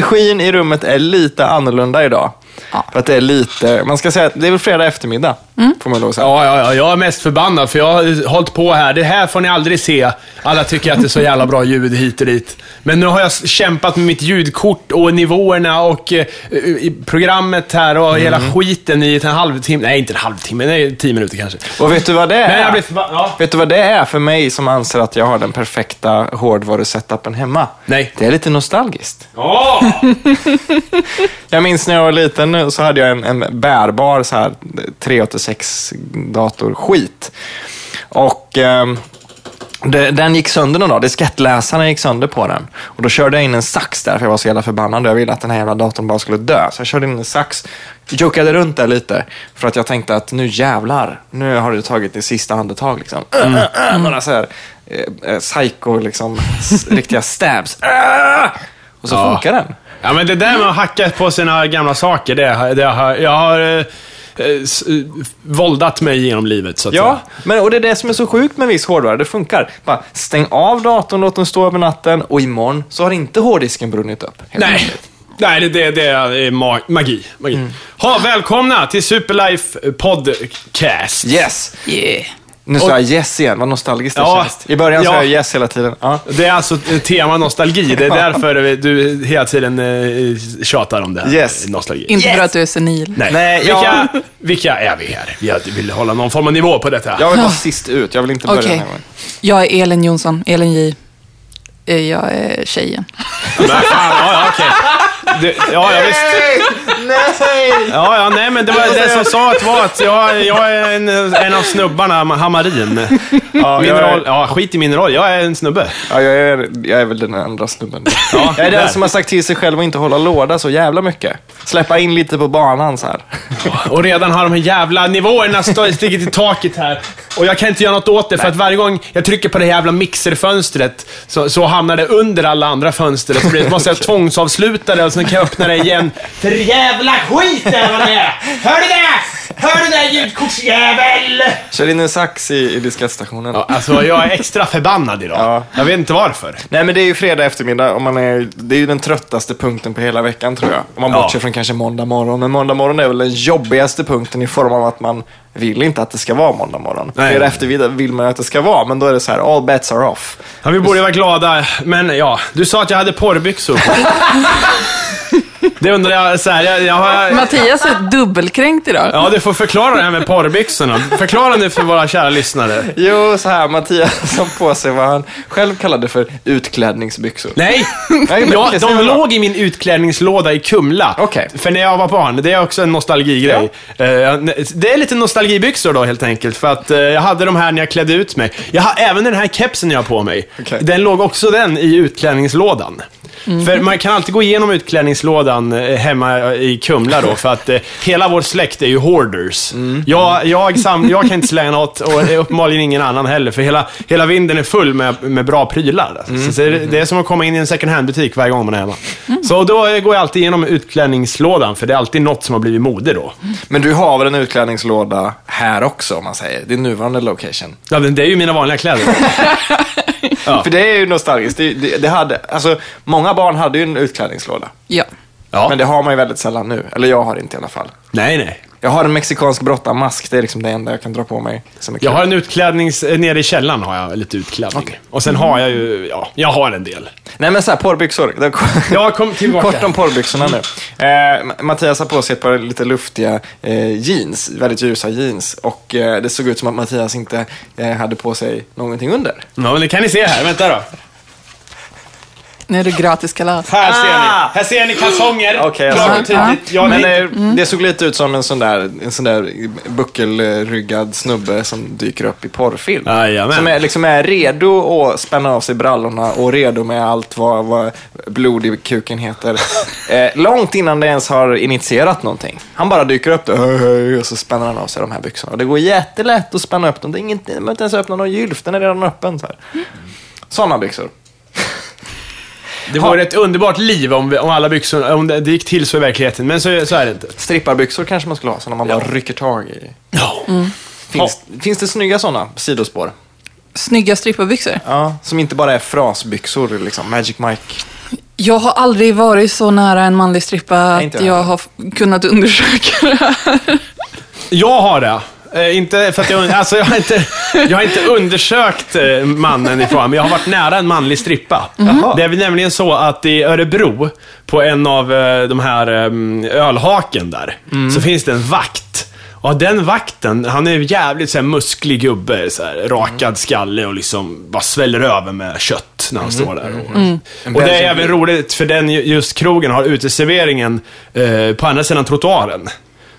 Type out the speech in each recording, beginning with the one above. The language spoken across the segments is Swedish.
Energin i rummet är lite annorlunda idag. Ja. För att det är lite, man ska säga att det är väl fredag eftermiddag, får man lov att säga. Ja, ja, ja, jag är mest förbannad för jag har hållit på här. Det här får ni aldrig se. Alla tycker att det är så jävla bra ljud hit och dit. Men nu har jag kämpat med mitt ljudkort och nivåerna och eh, i programmet här och hela skiten i en halvtimme. Nej, inte en halvtimme. Nej, tio minuter kanske. Och vet du vad det är? Men jag blir förbannad. Ja. Vet du vad det är för mig som anser att jag har den perfekta hårdvarusetupen hemma? Nej. Det är lite nostalgiskt. Åh! Jag minns när jag var liten nu så hade jag en, en bärbar så här 386 dator skit. Och det, den gick sönder någon dag. Diskettläsaren gick sönder på den. Och då körde jag in en sax där för jag var så jävla förbannad jag ville att den här jävla datorn bara skulle dö. Så jag körde in en sax, juckade runt där lite för att jag tänkte att nu jävlar, nu har du tagit det sista andetag liksom. Mm. Äh, äh, äh, några så här eh, eh, psycho, liksom, riktiga stabs. Äh! Och så Ja. funkar den. Ja, men det där med att hacka på sina gamla saker, det, har- det har, jag har eh, eh, våldat mig genom livet, så att Ja, säga. men, och det är det som är så sjukt med viss hårdvara. Det funkar. Bara stäng av datorn, låt den stå över natten och imorgon så har inte hårddisken brunnit upp. Helt Nej. Nej, det, det, det är ma- magi. magi. Mm. Ha, välkomna till Superlife Podcast. Yes! Yeah. Nu sa jag yes igen, vad nostalgiskt det Ja, känns. I början sa ja. jag yes hela tiden. Ja. Det är alltså tema nostalgi. Det är därför du hela tiden eh, tjatar om det här. Yes. Nostalgi. Inte Yes. för att du är senil. Nej. Nej, vilka, ja. vilka är vi här? Jag vill hålla någon form av nivå på detta. Jag vill vara sist ut, jag vill inte börja Okej. den här gången. Jag är Elin Jonsson, Elin J. Eh, Jag är tjejen. Men fan, ja, ja, okej. Det- Ja, ja, visst. Nej! Ja, ja, nej, men det var det som sa att var att jag, jag är en, en av snubbarna, Hamarin. Ja, Min jag, roll, är, ja, skit i min roll. Jag är en snubbe. ja, jag, är, jag är väl den andra snubben. Ja, jag är där. den som har sagt till sig själv att inte hålla låda så jävla mycket. Släppa in lite på banan så här. Och redan har de här jävla nivåerna stigit i taket här. Och jag kan inte göra något åt det, för att varje gång jag trycker på det jävla mixerfönstret så, så hamnar det under alla andra fönster. Så blir det, måste jag tvångsavsluta det och sen kan jag öppna det igen. För jävla skit är vad det är! Hör du det? Hör du det ljudkortsjävel? Kör in en sax i, i diskettstationen. Ja, alltså, jag är extra förbannad idag. Ja. Jag vet inte varför. Nej, men det är ju fredag eftermiddag och man är, det är ju den tröttaste punkten på hela veckan tror jag. Om man Ja. bortser från kanske måndag morgon. Men måndag morgon är väl den jobbigaste punkten i form av att man vill inte att det ska vara måndag morgon. Nej. Fredag eftermiddag vill man att det ska vara, men då är det så här, all bets are off. Ja, vi borde vara glada, men ja, du sa att jag hade porrbyxor på. Det undrar jag, så här, jag, jag har... Mattias är dubbelkränkt idag. Ja, du får förklara det här med porrbyxorna. Förklara nu för våra kära lyssnare. Jo, så här, Mattias har på sig vad han själv kallade för utklädningsbyxor. Nej, Nej, men ja, de låg i min utklädningslåda i Kumla. Okej. För när jag var barn, det är också en nostalgigrej. Eh, Det är lite nostalgibyxor då helt enkelt, för att eh, jag hade de här när jag klädde ut mig. Jag har även den här kepsen jag har på mig. Okej. Den låg också den i utklädningslådan. För man kan alltid gå igenom utklädningslådan eh, hemma i Kumla då, för att eh, hela vår släkt är ju hoarders. Jag, jag, sam, jag kan inte slänga något och uppenbarligen ingen annan heller, för hela, hela vinden är full med, med bra prylar. Alltså. Så det, det är som att komma in i en second hand-butik varje gång man är hemma. Så då går jag alltid igenom utklädningslådan, för det är alltid något som har blivit mode då. Men du har väl en utklädningslåda här också, om man säger. Din nuvarande location. Ja, men det är ju mina vanliga kläder. Ja. För det är ju nostalgiskt. Det, det, det hade, alltså, många barn hade ju en utklädningslåda. Ja. Ja. Men det har man ju väldigt sällan nu. Eller jag har inte i alla fall. Nej, nej. Jag har en mexikansk brottarmask. Det är liksom det enda jag kan dra på mig. Jag har en utklädnings... eh, Nere i källaren har jag lite utklädning. Och sen har jag ju... Ja, jag har en del. Nej men så här, porrbyxor. Jag kom tillbaka. Kort om porrbyxorna nu. Eh, Mattias har på sig ett par lite luftiga eh, jeans. Väldigt ljusa jeans. Och eh, det såg ut som att Mattias inte eh, hade på sig någonting under. Ja, men det kan ni se här. Vänta då. Nu är det gratis kalas. Här ser Ah! ni. Här ser ni kalsonger. Okej, jag Klart och tydligt. Ja, Men eh, det såg lite ut som en sån där, en sån där buckelryggad snubbe som dyker upp i porrfilm. Jajamän. Som är, liksom är redo att spänna av sig brallorna och redo med allt vad, vad blod i kuken heter. eh, långt innan det ens har initierat någonting. Han bara dyker upp där "Hej, hej", och så spänner han av sig de här byxorna. Och det går jättelätt att spänna upp dem. Det är inget, man behöver inte ens öppna någon gylf, den är redan öppen. Så här. Sådana byxor. Det vore ett underbart liv om, vi, om alla byxor, om det, det gick till så i verkligheten. Men så, så är det inte. Stripparbyxor kanske man skulle ha, sådana man bara rycker tag i. Ja. Finns, finns det snygga sådana sidospår? Snygga stripperbyxor. Ja, som inte bara är frasbyxor, liksom. Magic Mike. Jag har aldrig varit så nära en manlig strippa Nej, att jag har kunnat undersöka det här. Jag har det. Eh, inte för att jag, alltså jag, har inte, jag har inte undersökt eh, mannen ifrån, men jag har varit nära en manlig strippa. Jaha. Det är väl nämligen så att i Örebro, på en av eh, de här eh, ölhaken där, så finns det en vakt. Och den vakten, han är en jävligt så här, musklig gubbe, så här, rakad skalle och liksom bara sväller över med kött när han står där. Och, och det är även roligt, för den just krogen har uteserveringen eh, på andra sidan trottoaren.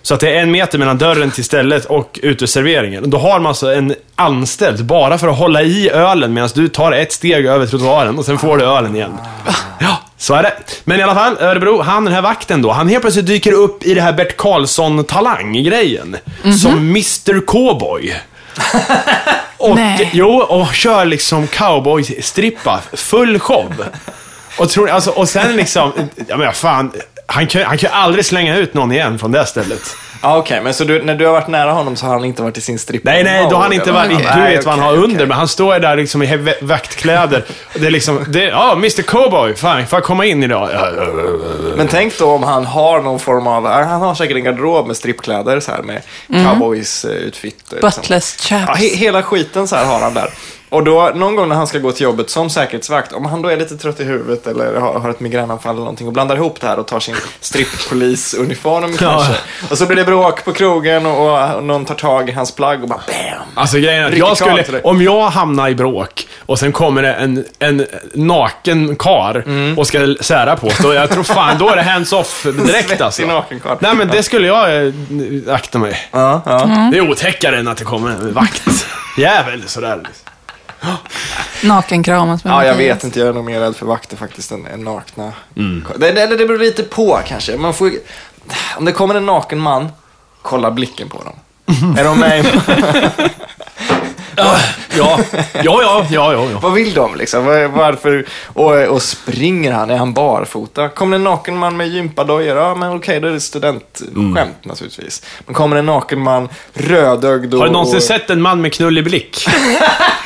Så att det är en meter mellan dörren till stället och uteserveringen. Då har man alltså en anställd bara för att hålla i ölen medan du tar ett steg över trottoaren och sen får du ölen igen. Ja, så är det. Men i alla fall, Örebro, han den här vakten då, han helt plötsligt dyker upp i det här Bert Karlsson-talang-grejen. Som Mr Cowboy. Och, Nej. Jo, och kör liksom cowboy-strippa, full show. Och, tror, alltså, och sen liksom, ja men fan, han kan, han kan ju aldrig slänga ut någon igen från det stället. Ja, okej. Men så du, när du har varit nära honom så har han inte varit i sin strippa? Nej, nej, då har han inte varit, Okej. du vet vad han har okej. under, men han står där liksom i vaktkläder. Det är liksom, ja, Mr Cowboy, fan, får jag komma in idag? Men tänk då om han har någon form av, han har säkert en garderob med strippkläder så här med cowboys eh, utfit. liksom. Buttless chaps. Ja, he hela skiten så här har han där. Och då, någon gång när han ska gå till jobbet som säkerhetsvakt, om han då är lite trött i huvudet eller har, har ett migränanfall eller någonting och blandar ihop det här och tar sin stripppolisuniform kanske. Och så blir det bråk på krogen och, och någon tar tag i hans plagg och bara BAM! Alltså grejen är att jag skulle, om jag hamnar i bråk och sen kommer det en, en naken kar Mm. och ska sära på så jag tror fan, då är det hands-off direkt Svettig alltså. naken karl. Nej men det skulle jag eh, akta mig. Ja, ja. Det är otäckare än att det kommer en vakt. Jävel sådär. Nakenkramas med Ja, jag vet inte. Jag är nog mer rädd för vakter faktiskt än, än nakna. Det, det, det beror lite på kanske. Man får, om det kommer en naken man, kolla blicken på dem. är de med Ja, ja, ja, ja, ja. Vad vill de liksom? Var- Varför? Och, och springer han? Är han barfota? Kommer en naken man med gympadojor? Ja, men okej, då är det studentskämt naturligtvis. Men kommer en naken man, rödögd och... Har du någonsin och... sett en man med knullig blick?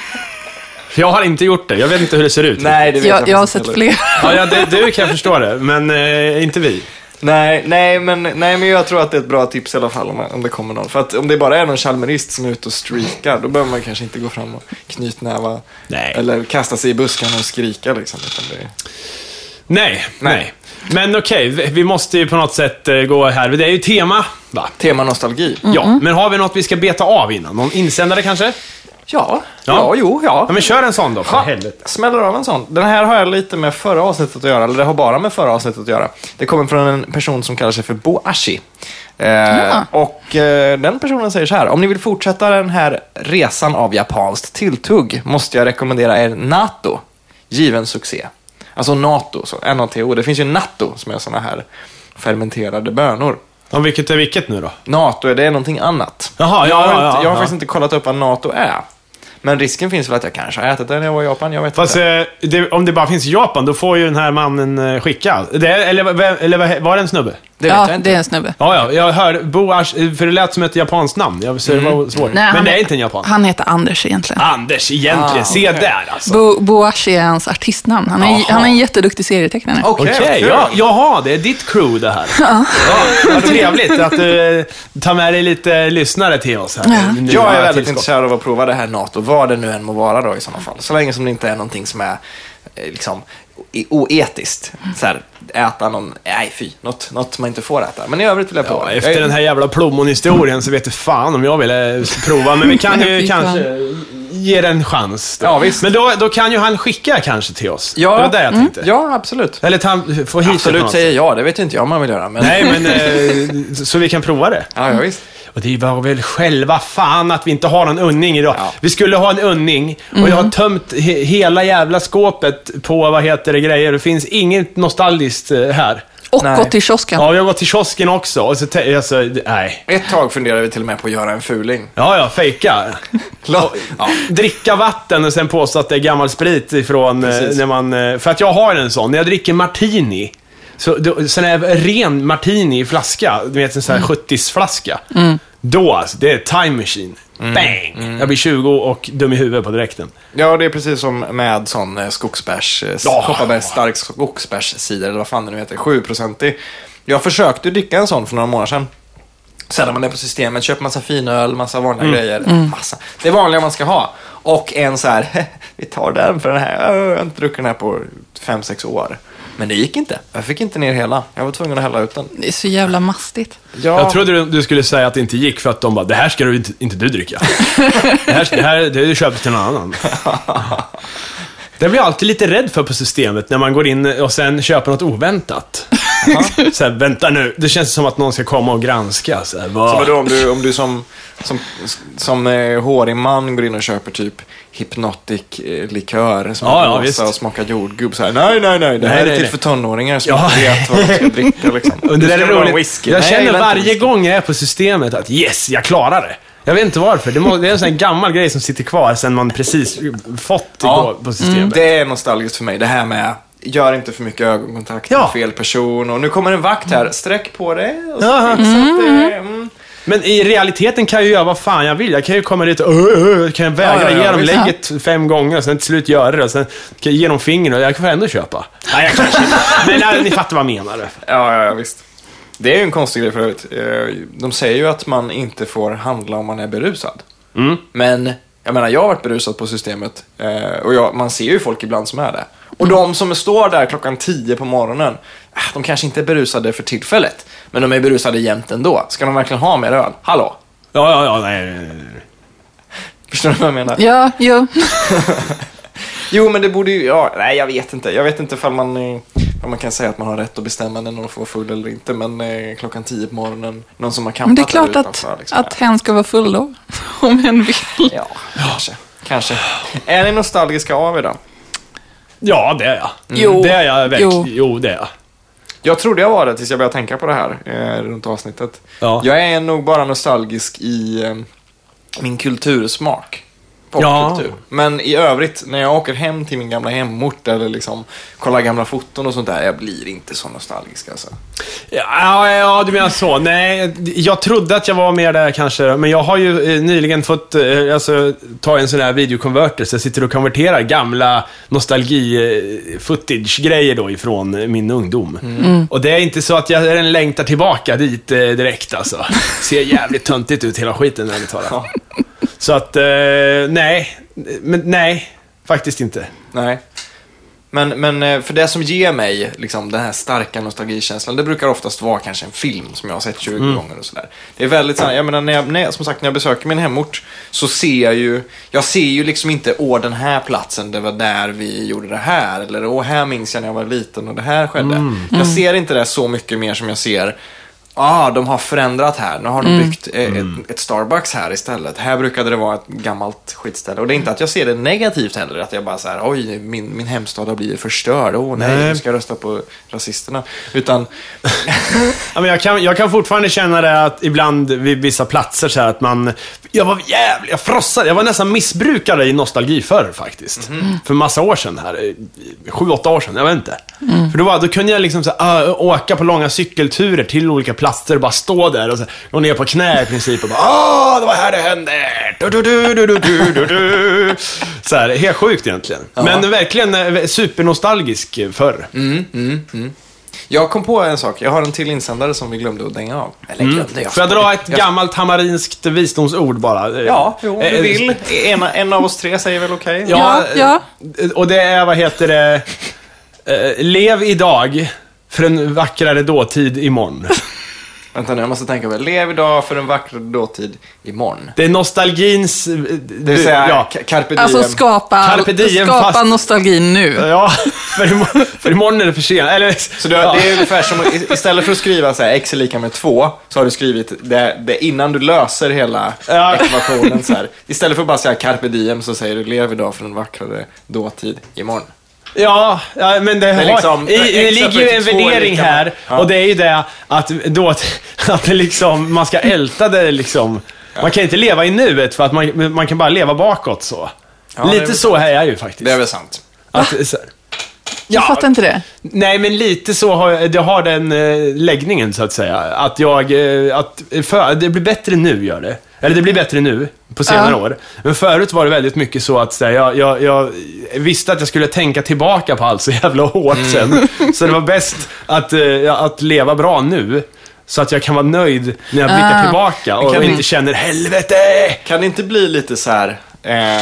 Jag har inte gjort det. Jag vet inte hur det ser ut. Nej, det vet Jag, jag har faktiskt sett inte heller. fler. Ja, ja det, du kan jag förstå det, men eh, inte vi. Nej, nej, men, nej, men jag tror att det är ett bra tips i alla fall om, om det kommer någon. För att om det bara är någon chalmerist som är ute och streakar, då behöver man kanske inte gå fram och knytnäva. Nej. Eller kasta sig i buskarna och skrika liksom. Det... Nej, nej. Men okej, vi- vi måste ju på något sätt eh, gå här. Det är ju tema, va? Tema nostalgi. Ja, men har vi något vi ska beta av innan? Någon insändare kanske? Ja, Ja. ja, jo, ja. Ja, men kör en sån då, för Ja, helvete. smäller av en sån. Den här har jag lite med förra avsnittet att göra, eller det har bara med förra avsnittet att göra. Det kommer från en person som kallar sig för Boashi. Eh, Och eh, den personen säger så här, om ni vill fortsätta den här resan av japanskt tilltugg måste jag rekommendera er NATO. Given succé. Alltså NATO, så N-A-T-O. Det finns ju natto som är såna här fermenterade bönor. Ja, vilket är vilket nu då? NATO, det är någonting annat. Jaha, ja, jag har, ja, inte, ja, jag har ja. faktiskt inte kollat upp vad NATO är. Men risken finns väl att jag kanske har ätit det när jag var i Japan, jag vet Fast inte. eh, det, om det bara finns i Japan, då får ju den här mannen eh, skicka. Det, eller eller vad- var det en snubbe? Det vet ja, jag inte. det är en snubbe. Ja, ja, jag hör Bo Asch, för det lät som ett japanskt namn. Jag, så det var svårt. Nej, men han det är inte en japan. Han heter Anders egentligen. Anders, egentligen. Ah, Se där alltså. Bo, Boashi är hans artistnamn. Han är, han är en jätteduktig serietecknare. Okej, Okej, kul. ja, jaha, det är ditt crew det här. Ja. vad trevligt att du eh, tar med dig lite lyssnare till oss här. Ja. Nu Jag är väldigt intresserad av att prova det här NATO, vad det nu än må vara då i sådana fall. Så länge som det inte är någonting som är eh, liksom oetiskt. Så här, äta någon, nej fy, något, något man inte får äta. Men i övrigt vill jag prova. Ja, efter den här jävla plommonhistorien så vet du fan om jag ville prova, men vi kan ju kanske ge det en chans. Då. Ja, visst. Men då, då kan ju han skicka kanske till oss. Ja, det var det jag tänkte. Ja, absolut. Eller ta, få hit Absolut säger jag, det vet inte jag om man vill göra. Men... Nej, men eh, så vi kan prova det. Ja, ja, visst. Och det var väl själva fan att vi inte har någon unning idag. Ja. Vi skulle ha en unning och jag har tömt he hela jävla skåpet på, vad heter det, grejer. Det finns inget nostalgiskt eh, här. Och Nej. gått till kiosken. Ja, vi har gått till kiosken också och så, alltså, nej. Ett tag funderade vi till och med på att göra en fuling. Ja, ja, fejka. Ja. Dricka vatten och sen påstå att det är gammal sprit ifrån eh, Precis. när man... eh, För att jag har en sån, när jag dricker martini. Så, då, sen är det ren martini i flaska, du vet en sån här 70-flaska. Då alltså, det är time machine. Bang! Jag blir 20 och dum i huvudet på direkten. Ja, det är precis som med sån eh, skogsbärs, eh, Ja. Kopparbergs stark skogsbärscider, eller vad fan det nu heter, 7-procentig. Jag försökte dricka en sån för några månader sedan. Sen när man är på systemet, köper massa finöl, massa vanliga grejer. Massa. Det är vanliga man ska ha. Och en så här, vi tar den för den här. Jag har inte druckit den här på 5-6 år. Men det gick inte. Jag fick inte ner hela. Jag var tvungen att hälla ut den. Det är så jävla mastigt. Ja, Jag trodde du, du skulle säga att det inte gick för att de bara, det här ska du inte, inte du dricka. det här, det här det du köper till någon annan. Det blir jag alltid lite rädd för på systemet när man går in och sen köper något oväntat. så här, vänta nu, det känns som att någon ska komma och granska. Så här, vad? Så vadå, om du, om du som, som, som eh, hårig man går in och köper typ hypnotic eh, likör som Ja, ja, och smakar jordgubb så här. Nej, nej, nej, det här Nej, är till nej. för tonåringar som Ja. vet vad de ska dricka liksom. Och det där är roligt. Whisky. Jag Nej, känner inte varje whisky. gång jag är på systemet att yes, jag klarar det. Jag vet inte varför. Det, må, det är en sån här gammal grej som sitter kvar sen man precis fått Ja. Mm. på, på systemet. Det är nostalgiskt för mig, det här med gör inte för mycket ögonkontakt Ja. med fel person och nu kommer en vakt här, sträck på det och så det. Mm. Men i realiteten kan jag ju göra vad fan jag vill. Jag kan ju komma dit och uh, uh, kan jag vägra Ja, ja, ja, ge dem lägget fem gånger och sen till slut göra det och sen kan jag ge dem finger och jag kan ändå köpa. Nej, jag kanske inte. Men nej, ni fattar vad jag menar. Ja, ja, ja, visst. Det är ju en konstig grej för övrigt. Eh, De säger ju att man inte får handla om man är berusad. Mm. Men, jag menar, jag har varit berusad på systemet eh, och jag, man ser ju folk ibland som är det. Och de som står där klockan 10 på morgonen, ah, de kanske inte är berusade för tillfället, men de är berusade jämt ändå. Ska de verkligen ha mer öl? Hallå? Ja, ja, ja, nej, nej, nej. Förstår du vad jag menar? Ja, jo. Jo, men det borde ju, ja, nej jag vet inte. Jag vet inte ifall man, eh, om man kan säga att man har rätt att bestämma när någon får vara full eller inte, men eh, klockan 10 på morgonen, någon som har campat Men det är klart att, utanför, liksom. att hen ska vara full då. Om en vill. Ja, kanske. Kanske. Är ni nostalgiska av er då? Ja, det är jag. Jo. Det är jag verkligen. Jo. Jo. det är jag. Jag trodde jag var det tills jag började tänka på det här eh, runt avsnittet. Ja. Jag är nog bara nostalgisk i eh, min kultursmak. Popkultur. Men i övrigt, när jag åker hem till min gamla hemort eller liksom kollar gamla foton och sånt där, jag blir inte så nostalgisk alltså. Ja, ja, du menar så. Nej, jag trodde att jag var mer där kanske, men jag har ju eh, nyligen fått eh, alltså, ta en sån här videokonverter, så jag sitter och konverterar gamla nostalgi-footage-grejer då ifrån min ungdom. Och det är inte så att jag längtar tillbaka dit eh, direkt alltså. Ser jävligt töntigt ut hela skiten, ärligt talat. Så att, eh, nej. Men nej, faktiskt inte. Nej. Men, men eh, för det som ger mig liksom, den här starka nostalgikänslan, det brukar oftast vara kanske en film som jag har sett 20 Mm. gånger och sådär. Det är väldigt så här, jag menar, när jag, när jag, som sagt, när jag besöker min hemort så ser jag ju, jag ser ju liksom inte, åh den här platsen, det var där vi gjorde det här, eller åh här minns jag när jag var liten och det här skedde. Mm. Jag ser inte det så mycket mer som jag ser Ah, de har förändrat här. Nu har de byggt eh, Mm. ett, ett Starbucks här istället. Här brukade det vara ett gammalt skitställe. Och det är inte att jag ser det negativt heller. Att jag bara så här, oj, min, min hemstad har blivit förstörd. Åh nej, Nej. nu ska jag rösta på rasisterna. Utan, Ja, men jag, kan, jag kan fortfarande känna det att ibland vid vissa platser så här att man... Jag var jävligt... Jag frossade. Jag var nästan missbrukare i nostalgi förr faktiskt. För massa år sedan här. eh, Sju, åtta år sedan. Jag vet inte. För då, var, då kunde jag liksom så här, ah, åka på långa cykelturer till olika platser och bara stå där och så, gå ner på knä i princip och bara Åh, det var här det hände! Du, du, du, du, du, du, du, du. Så här, helt sjukt egentligen. Men verkligen eh, supernostalgisk förr. jag kom på en sak. Jag har en till insändare som vi glömde att dänga av. Eller glömde, jag Får jag dra ett gammalt hammarinskt visdomsord bara? Ja, jo, om du Eh, vill. En, en av oss tre säger väl okej? Ja, Ja, eh, och det är, vad heter det? Eh, lev idag för en vackrare dåtid imorgon. Vänta nu, jag måste tänka på. Lev idag för en vacker dåtid imorgon. Det är nostalgins... eh, Det vill säga, ja. carpe diem. alltså skapa, Carpe diem, skapa fast- nostalgin nu. Ja, för, imorgon, för imorgon är det för sent. Eller, Så du, det är ungefär som, istället för att skriva så här, x är lika med 2, så har du skrivit det, det innan du löser hela Ja. ekvationen. Så här. Istället för att bara säga carpe diem så säger du lev idag för en vackrare dåtid imorgon. Ja, ja, men det, har, liksom- i, det ligger ju en 42 är värdering lika här. Ja. Och det är ju det att, då, att det liksom, man ska älta det liksom. Man kan inte leva i nuet för att man, man kan bara leva bakåt så. Ja, Lite så här är jag ju faktiskt. Det är väl sant. Att, så, Jag Ja. fattar inte det. Nej, men lite så har jag, det har den eh, läggningen så att säga. Att jag, eh, att för, det blir bättre nu gör det. Eller det blir bättre nu, på senare Ja. år. Men förut var det väldigt mycket så att så här, jag, jag, jag visste att jag skulle tänka tillbaka på allt så jävla hårt sen. Så det var bäst att, eh, att leva bra nu. Så att jag kan vara nöjd när jag blickar Ah. tillbaka och Kan vi- inte känner helvete! Kan det inte bli lite så här eh,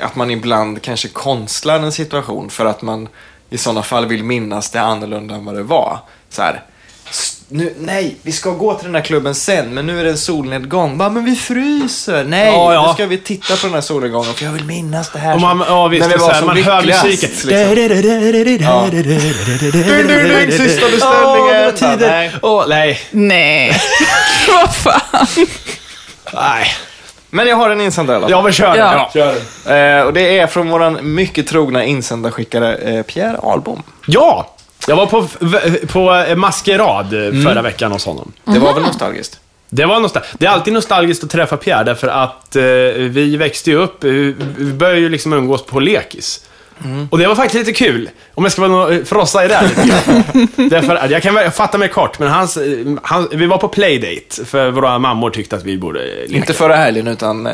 att man ibland kanske konstlar en situation för att man i sådana fall vill minnas det annorlunda än vad det var? Så här, "S- nu, nej, vi ska gå till den här klubben sen, men nu är det en solnedgång. Bara, men vi fryser. Nej, Ja, ja. nu ska vi titta på den här solnedgången för jag vill minnas det här. Och man, ja visst, när vi var så här, som man hör lyckligast, musiken. liksom. Sista beställningen. Åh, nej. Nej. Vad fan. Nej. Men jag har en insändare. Ja, men kör Ja. ja. kör den. Eh, och det är från våran mycket trogna insändarskickare eh, Pierre Ahlbom. Ja! Jag var på, på eh, maskerad eh, förra veckan hos honom. Det var väl nostalgiskt? Det var nostal- Det är alltid nostalgiskt att träffa Pierre, därför att eh, vi växte ju upp, eh, vi började ju liksom umgås på lekis. Och det var faktiskt lite kul, om jag ska vara frossa i det här lite. Därför att jag kan fatta mig kort, men hans, eh, han, vi var på playdate, för våra mammor tyckte att vi borde eh, leka. Inte förra helgen, utan...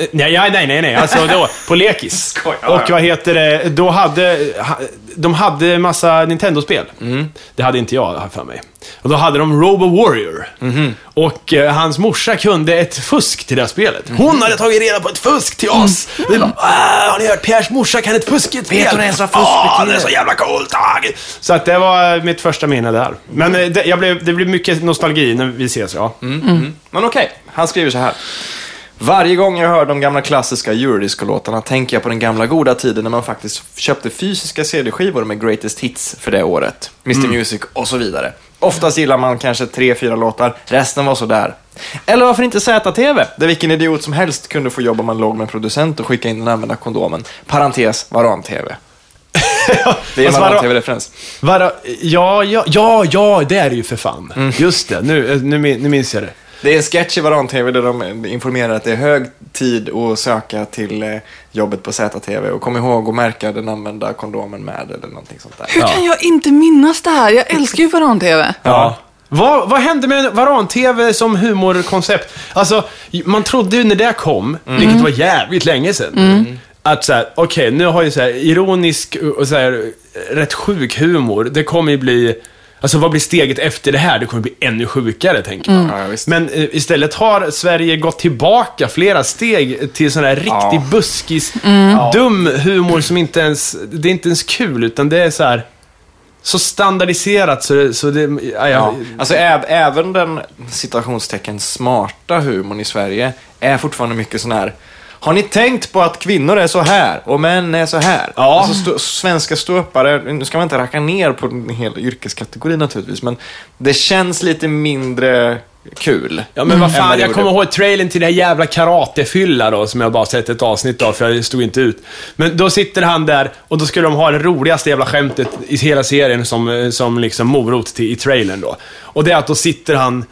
Eh, Nej, nej, nej, nej. Alltså då, på lekis. Skoj, ja, Och vad heter det, då hade, ha- de hade massa Nintendo-spel. Mm. Det hade inte jag för mig. Och då hade de Robo Warrior. Mhm. Och eh, hans morsa kunde ett fusk till det här spelet. Mhm. Hon hade tagit reda på ett fusk till oss. Vi bara, "Ah, har ni hört? Pierres morsa kan ett fusk i ett spel. Vet hon ens vad fusk betyder?" det är så jävla coolt. Så att det var mitt första minne där. Men eh, det, jag blev, det blev mycket nostalgi när vi ses, ja. Mm. Men okej, han skriver så här. Varje gång jag hör de gamla klassiska Eurodisco-låtarna tänker jag på den gamla goda tiden när man faktiskt köpte fysiska CD-skivor med Greatest Hits för det året. Mr Music och så vidare. Oftast gillar man kanske tre, fyra låtar, resten var sådär. Eller varför inte ZTV, där vilken idiot som helst kunde få jobba man låg med en producent och skicka in den använda kondomen. Parentes, Varan-TV. Det är en Varan- Varan-TV-referens. Vara, ja, ja, ja, ja, det är det ju för fan. Mm. Just det, nu, eh, nu, nu minns jag det. Det är en sketch i Varan-TV där de informerar att det är hög tid att söka till eh, jobbet på ZTV och kom ihåg att märka den använda kondomen med eller någonting sånt där. Hur kan jag inte minnas det här? Jag älskar ju Varan-TV. Ja. Vad, vad hände med Varan-TV som humorkoncept? Alltså, man trodde ju när det kom, vilket var jävligt länge sedan, att så här, okej, nu har ju så här ironisk och så här, rätt sjuk humor, det kommer ju bli Alltså vad blir steget efter det här? Det kommer bli ännu sjukare, tänker man. Ja, visst. Men eh, istället har Sverige gått tillbaka flera steg till sån här riktig Ja. buskis, dum humor som inte ens, det är inte ens kul, utan det är så här så standardiserat så det, så det ja, Ja. ja. Alltså äv, även den citationstecken smarta humorn i Sverige är fortfarande mycket sån här har ni tänkt på att kvinnor är så här och män är så här? Ja. Alltså stå, svenska ståuppare, nu ska man inte racka ner på en hel yrkeskategori naturligtvis, men det känns lite mindre kul. Ja men vad än fan, jag kommer ihåg trailern till det här jävla karatefylla då, som jag bara sett ett avsnitt av, för jag stod inte ut. Men då sitter han där, och då skulle de ha det roligaste jävla skämtet i hela serien som, eh, som liksom morot till, i trailern då. Och det är att då sitter han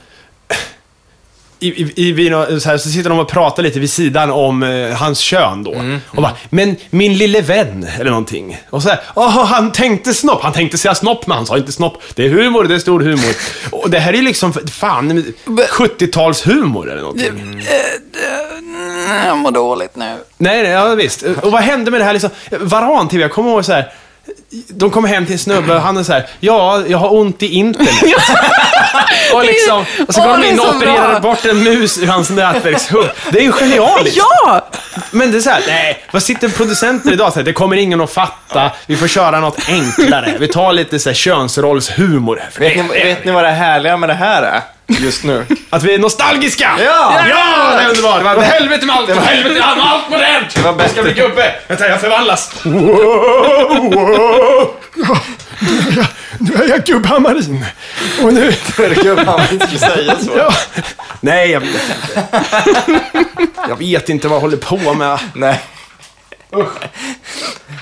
i, i, i, vid nå- så, här, så sitter de och pratar lite vid sidan om eh, hans kön då. och bara, men min lille vän, eller någonting. Och så här, åh, han tänkte snopp. Han tänkte säga snopp, men han sa inte snopp. Det är humor, det är stor humor. och det här är liksom, fan, 70-talshumor eller någonting. Jag mår dåligt nu. Nej, nej, ja visst. Och vad hände med det här liksom? Varan-TV, jag kommer ihåg så här. De kommer hem till en snubbe och han är så här, ja, jag har ont i internet. och, liksom, och så går de in och så opererar bra. bort en mus ur hans nätverkshugg. Det är ju genialiskt. Ja! Men det är så här, nej, vad sitter producenter idag och säger, det kommer ingen att fatta, vi får köra något enklare. Vi tar lite så här könsrollshumor. Vet ni, vet ni vad det härliga med det här är? Just nu. Att vi är nostalgiska! Ja! Ja, det är underbart! Det var helvete med allt, det var- helvete med allt, allt modernt! Det var bäst- Jag ska bli gubbe! Vänta, jag förvandlas! Wow, wow. Ja, Nu är jag gubbhammarin. Och nu... Gud, han inte skulle säga så. Ja. Nej, jag vet inte. Jag vet inte vad jag håller på med. Nej.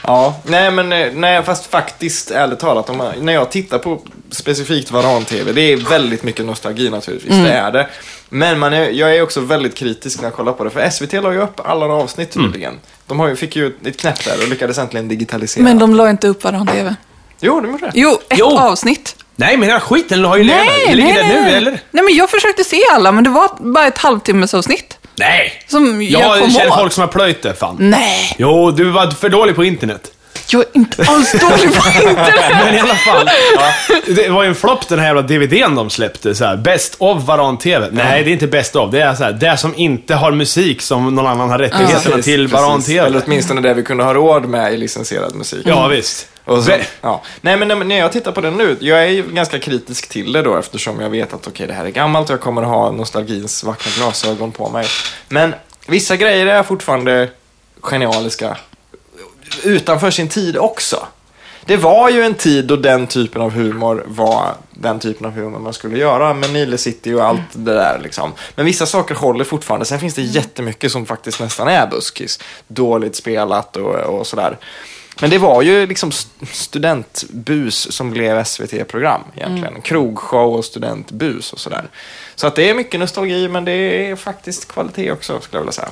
Ja, nej men eh, nej, fast faktiskt ärligt talat, om man, när jag tittar på specifikt Varan-TV, det är väldigt mycket nostalgi naturligtvis, det är det. Men man är, jag är också väldigt kritisk när jag kollar på det, för SVT la ju upp alla avsnitt nyligen. De har ju, fick ju ett knäpp där och lyckades äntligen digitalisera. Men de la inte upp Varan-TV. Jo, de gjorde det. Jo, ett Jo. avsnitt. Nej, men hela skiten har ju legat där. Ligger där nu, eller? Nej, men jag försökte se alla, men det var bara ett halvtimmesavsnitt. Nej! Som jag, Jag känner åt. folk som har plöjt det, fan. Nej, Jo, du var för dålig på internet. jag är inte alls dålig på internet. Men i alla fall. Det var ju en flopp den här jävla DVDn de släppte. Så här, Best of Varan-TV. Nej, det är inte Best of. Det är så här, det som inte har musik som någon annan har rättigheterna Precis, till. Varan-TV. Eller åtminstone det vi kunde ha råd med i licensierad musik. Ja, visst. Och Ve- ja. Nej, men när- jag tittar på den nu, jag är ju ganska kritisk till det då eftersom jag vet att okej, det här är gammalt och jag kommer att ha nostalgins vackra glasögon på mig. Men vissa grejer är fortfarande genialiska utanför sin tid också. Det var ju en tid då den typen av humor var den typen av humor man skulle göra med Nile City och allt det där liksom. Men vissa saker håller fortfarande. Sen finns det jättemycket som faktiskt nästan är buskis. Dåligt spelat och, och sådär. Men det var ju liksom st- studentbus som blev SVT-program egentligen. Krogshow och studentbus och sådär. Så att det är mycket nostalgi, men det är faktiskt kvalitet också, skulle jag vilja säga.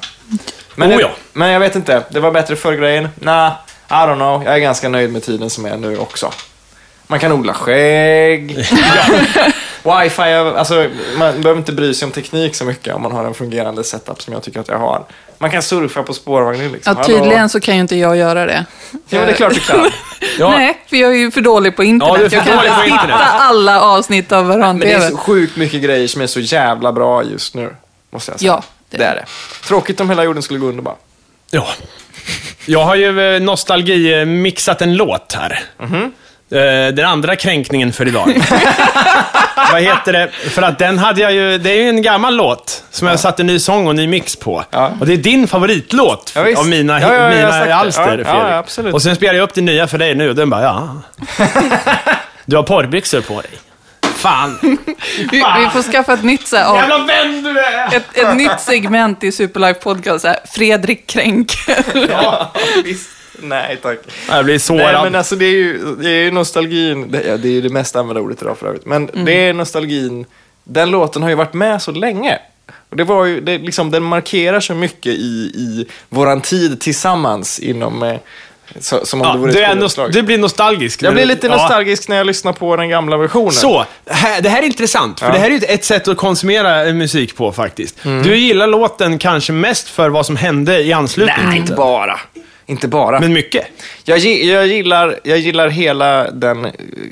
Men, Oh ja. men jag vet inte, det var bättre förr grejen. Nah, I don't know. Jag är ganska nöjd med tiden som är nu också. Man kan odla skägg. Wifi, alltså man behöver inte bry sig om teknik så mycket om man har en fungerande setup som jag tycker att jag har. Man kan surfa på spårvagnen liksom. Ja, tydligen så kan ju inte jag göra det. Ja, men det är klart du kan. Ja. Nej, för jag är ju för dålig på internet. Ja, du är för jag kan dålig inte på hitta alla avsnitt av Men det är Varan-TV. så sjukt mycket grejer som är så jävla bra just nu. Måste jag säga. Ja, det det är det. Tråkigt om hela jorden skulle gå under bara. Ja. Jag har ju eh, nostalgi-mixat en låt här. Eh, Den andra kränkningen för idag. Vad heter det? För att den hade jag ju, det är ju en gammal låt som jag satte en ny sång och ny mix på. Och det är din favoritlåt Ja, visst. av mina, Ja, ja, mina alster, Ja, Fredrik. ja, absolut. Och sen spelar jag upp det nya för dig nu och den bara, ja. Du har porrbyxor på dig. Fan. Vi, vi får skaffa ett nytt, så här, Jävla vän du är! ett, ett nytt segment i Superlife Podcast. Så här, Fredrik Kränk. Ja, visst. Nej, tack. Jag blir Nej, sårad. men alltså det är ju, det är ju nostalgin. Det, ja, det är ju det mest använda ordet idag för övrigt. Men Mm. det är nostalgin. Den låten har ju varit med så länge. Och det var ju, det, liksom, den markerar så mycket i, i våran tid tillsammans inom... Eh, så, som om ja, det vore du, är nost- du blir nostalgisk. Jag blir lite ja. nostalgisk när jag lyssnar på den gamla versionen. Så, det här är intressant, för Ja. det här är ju ett- sätt att konsumera eh, musik på faktiskt. Mm. Du gillar låten kanske mest för vad som hände i anslutning Nej, inte bara. Inte bara. Men mycket. Jag, jag, gillar, jag gillar hela den eh,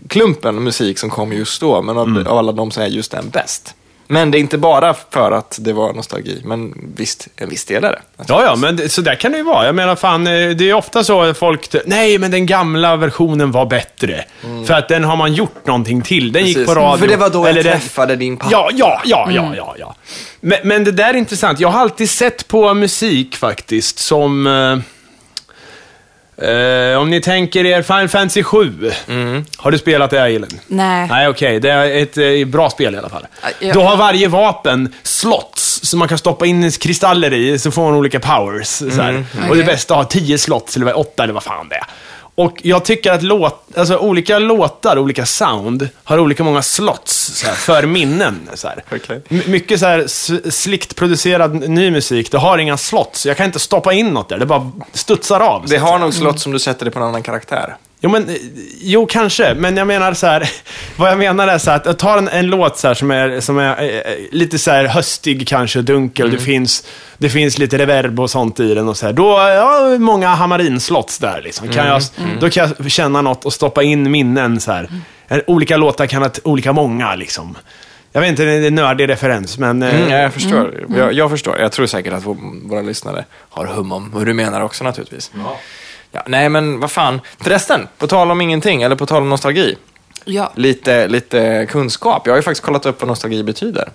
klumpen musik som kom just då, men av, Mm. av alla de så är just den bäst. Men det är inte bara för att det var nostalgi, men visst, en viss del är det. Ja, ja, men det, så där kan det ju vara. Jag menar, fan, eh, det är ofta så att folk... Nej, men den gamla versionen var bättre. För att den har man gjort någonting till. Den gick Mm. Precis. på radio. För det var då jag eller den- träffade din pappa. Ja, ja, ja, ja, ja, ja. Men, men det där är intressant. Jag har alltid sett på musik faktiskt som... Eh, om ni tänker er Final Fantasy 7. Mm. Har du spelat det, Elin? Nej. Nej, okej. Det är ett eh, bra spel i alla fall. Ja, ja. Då har varje vapen slots som man kan stoppa in kristaller i, så får man olika powers. Så här. Och det Okej. bästa har 10 slots, eller åtta eller vad fan det är. Och jag tycker att låt, alltså, olika låtar, olika sound, har olika många slots här, för minnen. Så. My- Mycket så här, s- slickt producerad ny musik, det har inga slots. Jag kan inte stoppa in något där, det bara studsar av. Det har nog slott som du sätter det på en annan karaktär. Jo, men, eh, jo, kanske. Men jag menar så här, vad jag menar är så här, att jag tar en, en låt så här som är, som är eh, lite så här höstig kanske, dunkel, det, finns, det finns lite reverb och sånt i den och så här. Då, ja, många hamarinslotts där liksom. Kan jag, Då kan jag känna något och stoppa in minnen så här. Eh, Olika låtar kan ha olika många liksom. Jag vet inte, det är en nördig referens, men... eh, Mm, ja, jag förstår. Jag, jag förstår. Jag tror säkert att vår- våra lyssnare har hum om hur du menar också naturligtvis. Ja, nej, men vad fan. Förresten, på tal om ingenting, eller på tal om nostalgi. Ja. Lite, lite kunskap. Jag har ju faktiskt kollat upp vad nostalgi betyder.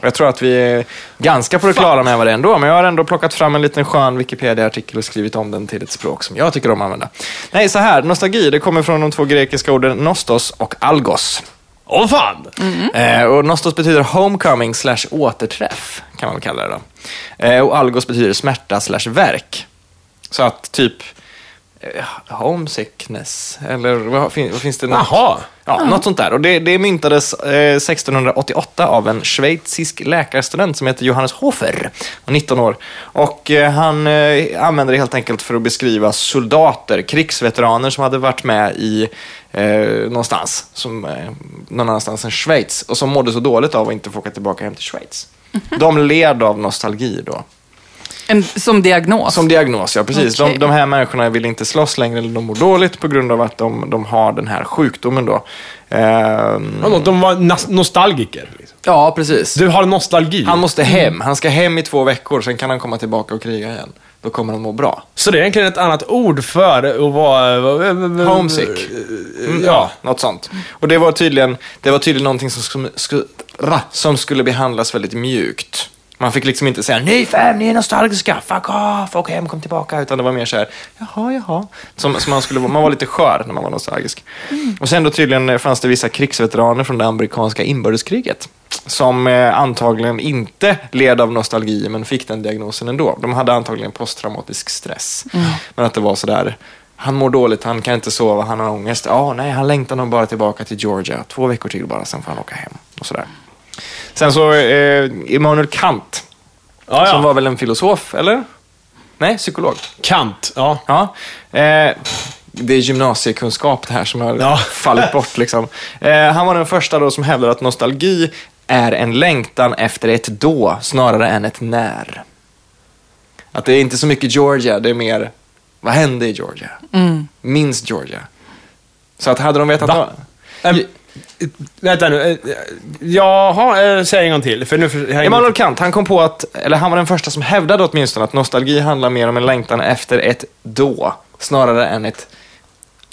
Jag tror att vi är ganska på det klara med vad det är ändå, men jag har ändå plockat fram en liten skön Wikipedia-artikel och skrivit om den till ett språk som jag tycker om att använda. Nej, så här. Nostalgi, det kommer från de två grekiska orden nostos och algos. Åh fan! Eh, och nostos betyder homecoming slash återträff, kan man väl kalla det då. Eh, och algos betyder smärta slash verk. Så att typ, homesickness, eller vad, fin, vad finns det? något? Jaha. Ja, något sånt där. Och det, det myntades eh, 1688 av en schweizisk läkarstudent som heter Johannes Hofer, var 19 år. Och eh, han eh, använde det helt enkelt för att beskriva soldater, krigsveteraner som hade varit med i eh, någonstans, som, eh, någon annanstans än Schweiz, och som mådde så dåligt av att inte få åka tillbaka hem till Schweiz. De led av nostalgi då. En, som diagnos. Som diagnos, ja precis. Okej. De, de här människorna vill inte slåss längre, eller de mår dåligt på grund av att de, de har den här sjukdomen då. Ehm, De var nostalgiker. Liksom. ja, precis. Du har nostalgi. Han måste hem. Han ska hem i två veckor, sen kan han komma tillbaka och kriga igen. Då kommer han må bra. Så det är egentligen ett annat ord för att vara... Homesick. Mm, Ja. Något sånt. Och det var tydligen, det var tydligen någonting som skulle, som skulle behandlas väldigt mjukt. Man fick liksom inte säga nej fam, ni är nostalgiska, fuck off, åk hem, kom tillbaka. Utan det var mer så här, jaha, jaha. Som, som man, skulle, man var lite skör när man var nostalgisk. Och sen då tydligen fanns det vissa krigsveteraner från det amerikanska inbördeskriget. Som eh, antagligen inte led av nostalgi, men fick den diagnosen ändå. De hade antagligen posttraumatisk stress. Men att det var sådär, han mår dåligt, han kan inte sova, han har ångest. Ja, nej, han längtar nog bara tillbaka till Georgia. Två veckor till bara, sen får han åka hem. Och sådär. Sen så, eh, Immanuel Kant, Ja, som ja. var väl en filosof, eller? Nej, psykolog. Kant. Ja. Ja. Eh, det är gymnasiekunskap det här som har Ja. fallit bort. Liksom. Eh, han var den första då som hävdade att nostalgi är en längtan efter ett då snarare än ett när. Att det är inte så mycket Georgia, det är mer vad hände i Georgia? Minns Georgia? Så att hade de vetat... Va? Ehm, vänta nu. eh, Jaha, eh, säg en gång till. För nu för, jag Immanuel Kant, han kom på att, eller han var den första som hävdade åtminstone att nostalgi handlar mer om en längtan efter ett då, snarare än ett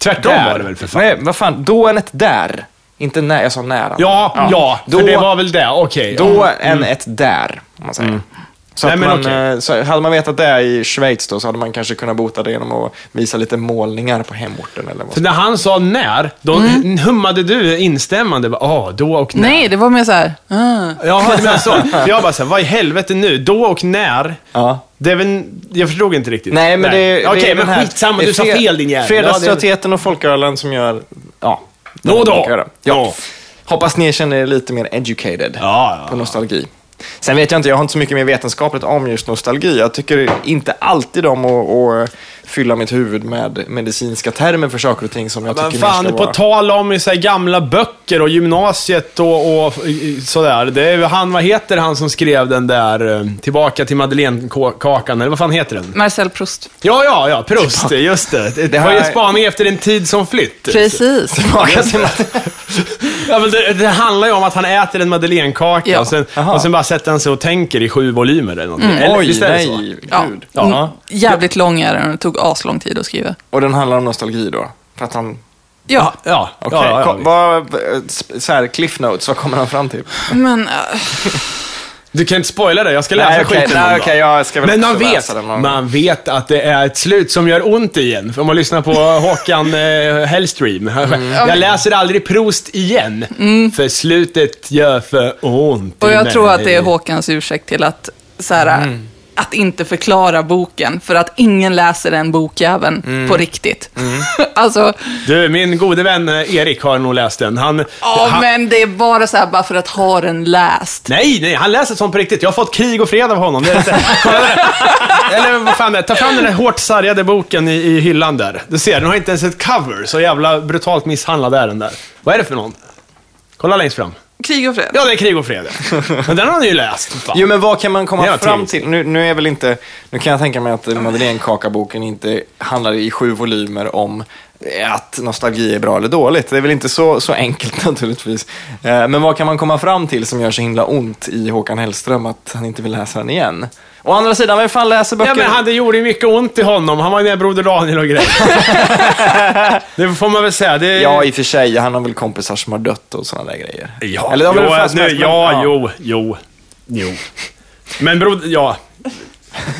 Tvärtom där. var det väl för fan. Är, vad fan, då än ett där. Inte när, jag sa nära. Ja, ja, Då, för det var väl det. Okej. då ja. än ett där, om man säger. Så, Nej, man, eh, så hade man vetat det i Schweiz då, så hade man kanske kunnat bota det genom att visa lite målningar på hemorten. Eller vad För när han sa när, då hummade du instämmande. Ja, ah, då och när. Nej, det var mer så här. Ah. Jaha, du menar så. Jag bara så här, vad i helvete nu? Då och när? Ja. Det är väl, jag förstod inte riktigt. Nej, men det, Okej, det är men här- skitsamma, det du sa fel din jävel. Fredagströttheten och folkölen som gör... Ja. De då. Ja. Ja. Hoppas ni känner er lite mer educated Ja, ja, på ja. nostalgi. Sen vet jag inte, jag har inte så mycket mer vetenskapligt om just nostalgi. Jag tycker inte alltid om att, att fylla mitt huvud med medicinska termer för saker och ting som jag Men tycker mer fan, ska på vara... tal om så här, gamla böcker och gymnasiet och, och sådär. Det är han, vad heter han som skrev den där, eh, Tillbaka till Madeleinekakan, eller vad fan heter den? Marcel Proust. Ja, ja, ja, Proust, just det. Det, Det var ju spaning efter en tid som flytt. Precis. Tillbaka till Ja, men det, det handlar ju om att han äter en madeleinekaka Ja. och, sen, och sen bara sätter han sig och tänker i sju volymer eller någonting. Eller, Oj, visst är det nej, så? Ja. gud. Ja. Mm, Jävligt lång är den och det tog aslång tid att skriva. Och den handlar om nostalgi då? För att han... Ja, Ja, Okej, ja, ja, vad, så här, cliff notes, vad kommer han fram till? men... äh, Du kan inte spoila det, jag ska läsa Nej, okej, skiten nej, okej, jag ska väl Men man vet, man vet att det är ett slut som gör ont igen. Om man lyssnar på Håkan eh, Hellstream. Mm. Jag läser aldrig Proust igen. För slutet gör för ont och jag tror att det är Håkans ursäkt till att, så här, att inte förklara boken. För att ingen läser den bokjäveln på riktigt. alltså, Du, min gode vän eh, Erik har nog läst den. Han, ja han, men det är bara så här bara för att ha den läst. Nej, nej, han läser sånt på riktigt. Jag har fått krig och fred av honom. Det är där. Eller vad fan det är. Ta fram den där hårt sargade boken i, i hyllan där. Du ser, den har inte ens ett cover. Så jävla brutalt misshandlad är den där. Vad är det för någon? Kolla längst fram. Krig och fred. Ja, det är krig och fred. Men den har ni ju läst. Fan. Jo, men vad kan man komma fram till? Nu, nu är väl inte... Nu kan jag tänka mig att Madeleinekaka-boken inte handlar i sju volymer om att nostalgi är bra eller dåligt. Det är väl inte så, så enkelt naturligtvis. Eh, Men vad kan man komma fram till som gör så himla ont i Håkan Hellström att han inte vill läsa den igen? Å andra sidan, vem fan läser böcker? Ja, men han, det gjorde ju mycket ont i honom. Han var ju med Broder Daniel och grejer. det får man väl säga. Det... Ja, i och för sig. Han har väl kompisar som har dött och sådana där grejer. Ja, Eller jo, nu, men- ja, jo, jo, jo. Men broder, ja.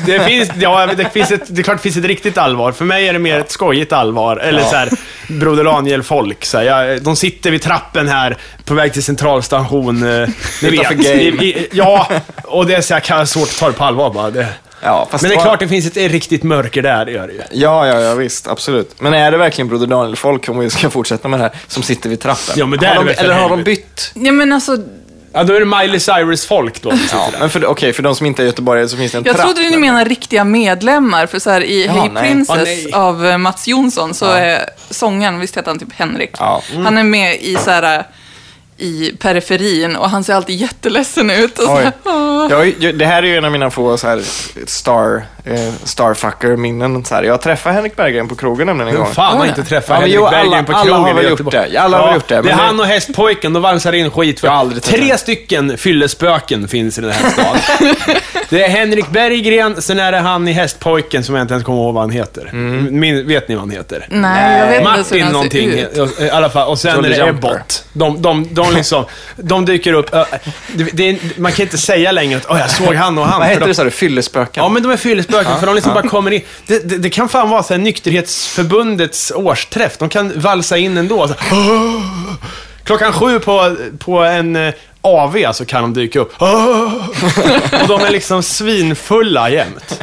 Det finns, ja, det, finns ett, det är klart det finns ett riktigt allvar. För mig är det mer ett skojigt allvar. Eller Ja. så här, Broder Daniel-folk. Så här, jag, de sitter vid trappen här, på väg till centralstation. Eh, ni vet. game. I, i, ja, och det är så här, svårt att ta det på allvar bara. Det, Ja, fast Men det är var- klart det finns ett riktigt mörker där, det gör det ju. Ja, ja, ja, visst. Absolut. Men är det verkligen Broder Daniel-folk, om vi ska fortsätta med det här, som sitter vid trappen? Ja, men det har är de, det Eller har de bytt? Ja, men alltså, Ja, då är det Miley Cyrus-folk då. Ja, men för, okej, för de som inte är göteborgare så finns det en jag trapp. trodde ni menade riktiga medlemmar, för så här i Ja, Hey nej. Princess nej. av eh, Mats Jonsson så är sångaren, visst heter han typ Henrik? Ja. Han är med i så här i periferin och han ser alltid jätteledsen ut. Och så här. Jag, det här är ju en av mina få så här, star, eh, starfucker-minnen. Så här. Jag träffade Henrik Berggren på krogen nämligen en Hur gång. fan har Ja, inte ja. träffat Ja, Henrik jo, Berggren alla- på alla krogen har i väl gjort det. Alla har väl gjort det, Det är det- han och hästpojken, de valsar in skit. För Jag har aldrig träffat Tre honom. stycken fyllespöken finns i den här staden. det är Henrik Berggren, sen är det han i hästpojken som jag inte ens kommer ihåg vad han heter. Mm. Min, vet ni vad han heter? Nej, jag vet inte hur Martin han någonting, i alla fall. Och sen är det. Ebbot. De, de, de, liksom, de dyker upp. Det, det, man kan inte säga längre att "Åh, jag såg han och han. Vad heter de, det sa du? Fyllespöken? Ja, men de är fyllespöken, för de liksom bara kommer in. Det, det, det kan fan vara så här nykterhetsförbundets årsträff. De kan valsa in ändå. Så, klockan sju på, på en eh, AV så kan de dyka upp. Och de är liksom svinfulla jämt.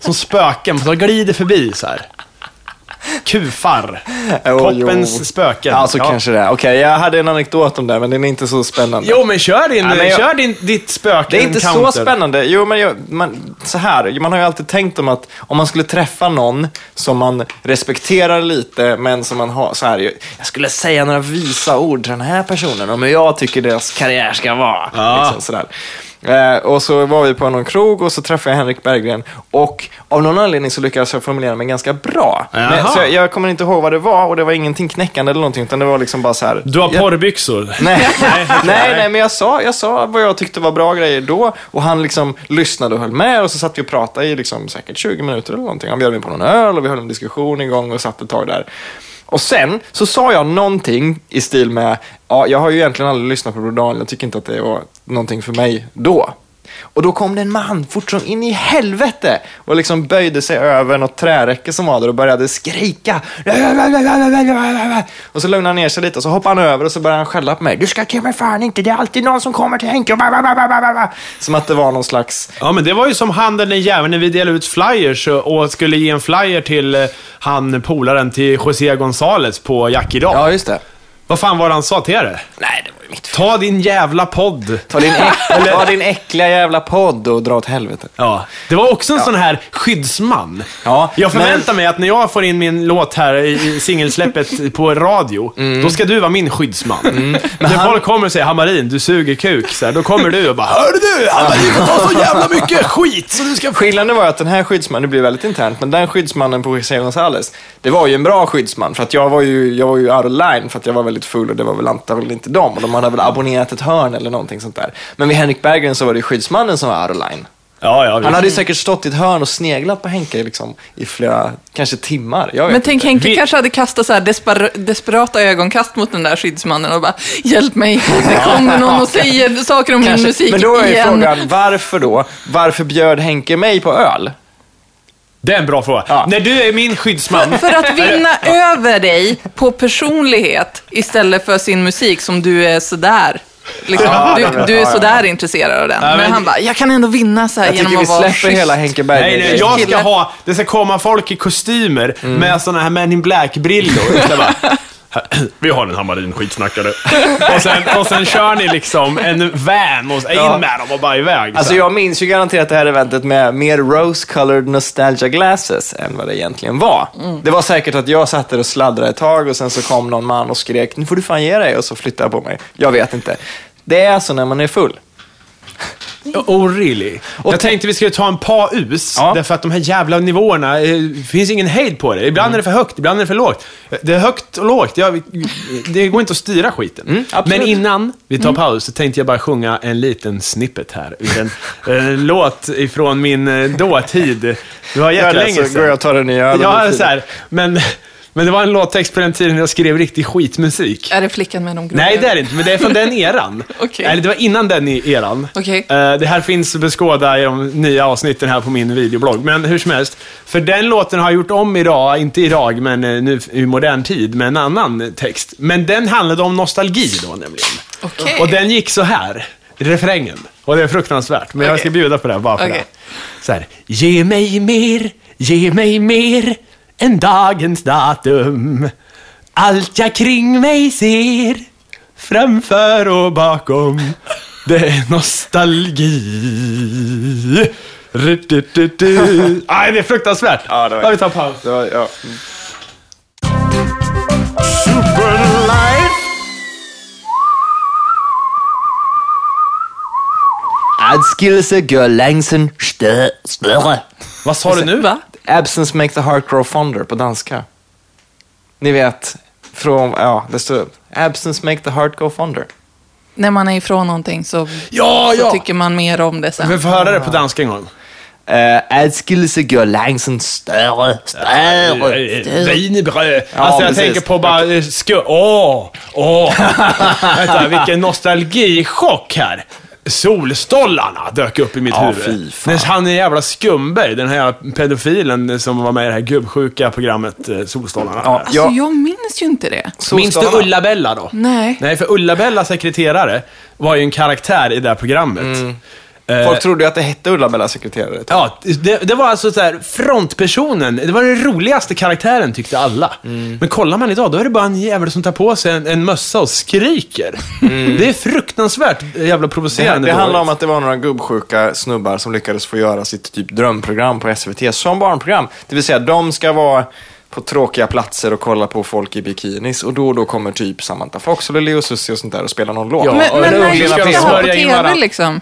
Som spöken, de glider förbi så här. Kufar. Jo, Poppens jo. spöken. Ja, så kanske det är. Okej, jag hade en anekdot om det, men den är inte så spännande. Jo, men kör, din, Ja, men jag- kör din, ditt spöke Det är inte så encounter. spännande. Jo, men jag, man, så här. Man har ju alltid tänkt om att om man skulle träffa någon som man respekterar lite, men som man har så här. Jag jag skulle säga några visa ord till den här personen om hur jag tycker deras karriär ska vara. Ja. Liksom, sådär. Eh, och så var vi på någon krog och så träffade jag Henrik Berggren och av någon anledning så lyckades jag formulera mig ganska bra. Men, så jag, jag kommer inte ihåg vad det var och det var ingenting knäckande eller någonting, utan det var liksom bara så här. Du har jag, porrbyxor. Nej, nej, nej, men jag sa, jag sa vad jag tyckte var bra grejer då och han liksom lyssnade och höll med och så satt vi och pratade i liksom säkert 20 minuter eller någonting. Han bjöd mig på någon öl och vi höll en diskussion igång och satt ett tag där. Och sen så sa jag någonting i stil med, ja, jag har ju egentligen aldrig lyssnat på Bror Daniel, jag tycker inte att det var någonting för mig då. Och då kom det en man fort som in i helvete och liksom böjde sig över något träräcke som var där och började skrika. Och så lugnade han ner sig lite och så hoppade han över och så började han skälla på mig. Du ska till mig fan inte, det är alltid någon som kommer till Henke. Som att det var någon slags... Ja, men det var ju som han den jäveln när vi delade ut flyers och- och skulle ge en flyer till eh, han polaren till José González på Jack idag. Ja, just det. Vad fan var det han sa till er? Nej, det var ju mitt fel. Ta din jävla podd. Ta din, äck, ta din äckliga jävla podd och dra åt helvete. Ja, det var också en sån här skyddsman. Ja, jag men- förväntar mig att när jag får in min låt här i singelsläppet på radio, då ska du vara min skyddsman. när Mm. han- folk kommer och säger Hamarin, du suger kuk, så här, då kommer du och bara Hörru du, Hamarin får ta så jävla mycket skit så du ska... Skillnaden var att den här skyddsmannen, det blir väldigt internt, men den skyddsmannen på José González, det var ju en bra skyddsman. För att jag var ju, jag var ju out of line för att jag var väldigt full och det var väl antagligen inte dem. Och de hade väl abonnerat ett hörn eller någonting sånt där. Men vid Henrik Berggren så var det ju skyddsmannen som var out of line. Ja, ja, Han hade ju säkert stått i ett hörn och sneglat på Henke liksom, i flera, kanske timmar. Men tänk, inte. Henke Vi- kanske hade kastat så här desper desperata ögonkast mot den där skyddsmannen och bara Hjälp mig, det kommer någon och säger saker om min Kanske. musik Men då är ju frågan, varför då? Varför bjöd Henke mig på öl? Det är en bra fråga. Ja. När du är min skyddsman, För att vinna över dig på personlighet istället för sin musik som du är sådär. Liksom, Ja, du, du är ja, ja. sådär intresserad av den. Ja, men, men- han bara, jag kan ändå vinna så här Jag genom tycker vi att vara släpper schysst. hela Henke Berggren. Nej, nej, jag ska ha... Det ska komma folk i kostymer Mm. med såna här Men in Black-brillor. Vi har en Hamarin skitsnackare. och, sen, och sen kör ni liksom en van och in Ja. med dem och bara iväg. Alltså jag minns ju garanterat det här eventet med mer rose-colored nostalgia glasses än vad det egentligen var. Det var säkert att jag satt där och sladdrade ett tag och sen så kom någon man och skrek nu får du fan ge dig och så flyttade jag på mig. Jag vet inte. Det är så när man är full. Oh really? jag tänkte vi skulle ta en paus, Ja. därför att de här jävla nivåerna, eh, finns ingen hejd på det. Ibland Mm. är det för högt, ibland är det för lågt. Det är högt och lågt, ja, vi- det går inte att styra skiten. Mm. Men innan vi tar paus så tänkte jag bara sjunga en liten snippet här ur en eh, låt ifrån min eh, dåtid. Det var det, jättelänge så går sedan. jag och tar den nya ölen Ja, så här, men, men det var en låttext på den tiden jag skrev riktig skitmusik. Är det flickan med de grå Nej, det är det inte, men det är från den eran. Okej. Eller det var innan den i- eran. Okej. Eh, det här finns att beskåda i de nya avsnitten här på min videoblogg. Men hur som helst, för den låten har jag gjort om idag, inte idag, men eh, nu i modern tid, med en annan text. Men den handlade om nostalgi då nämligen. Okej. Och den gick så här, refrängen. Och det är fruktansvärt, men jag ska bjuda på det bara för Okej. det. Så här, ge mig mer, ge mig mer än dagens datum. Allt jag kring mig ser, framför och bakom, det är nostalgi. Aj, det är fruktansvärt. Ja, det var- Ja, vi tar paus. Det var, ja. Adskillelse gör längsen stö- större. Vad sa du nu? Va? Absence make the heart grow fonder på danska. Ni vet, från, ja, det står Absence make the heart go fonder. När man är ifrån någonting så, Ja, så ja. tycker man mer om det Vi sen. får höra det på danska en gång. Uh, adskillelse gör längsen större, större. Wienerbröd. Ja, alltså jag precis. tänker på bara eh. Åh! Åh! Vänta, vilken nostalgichock här. Solstollarna dök upp i mitt Ja, huvud. När han är jävla Skumberg, den här pedofilen som var med i det här gubbsjuka programmet eh, Solstollarna. Ja, Alltså, ja. jag minns ju inte det. Minns du. Ulla-Bella då? Nej. Nej, för Ulla-Bella sekreterare var ju en karaktär i det här programmet. Mm. Eh, Folk trodde ju att det hette Ulla-Bella sekreterare. Ja, det, det var alltså så här, frontpersonen, det var den roligaste karaktären tyckte alla. Mm. Men kollar man idag, då är det bara en jävel som tar på sig en, en mössa och skriker. Det är fruktansvärt jävla Mm. Det, provocerande det handlar om att det var några gubbsjuka snubbar som lyckades få göra sitt typ drömprogram på SVT som barnprogram. Det vill säga, de ska vara på tråkiga platser och kolla på folk i bikinis och då och då kommer typ Samantha Fox eller Leo Susie och sånt där och spelar någon låt. Ja, Men, men när är gick det här på tv liksom?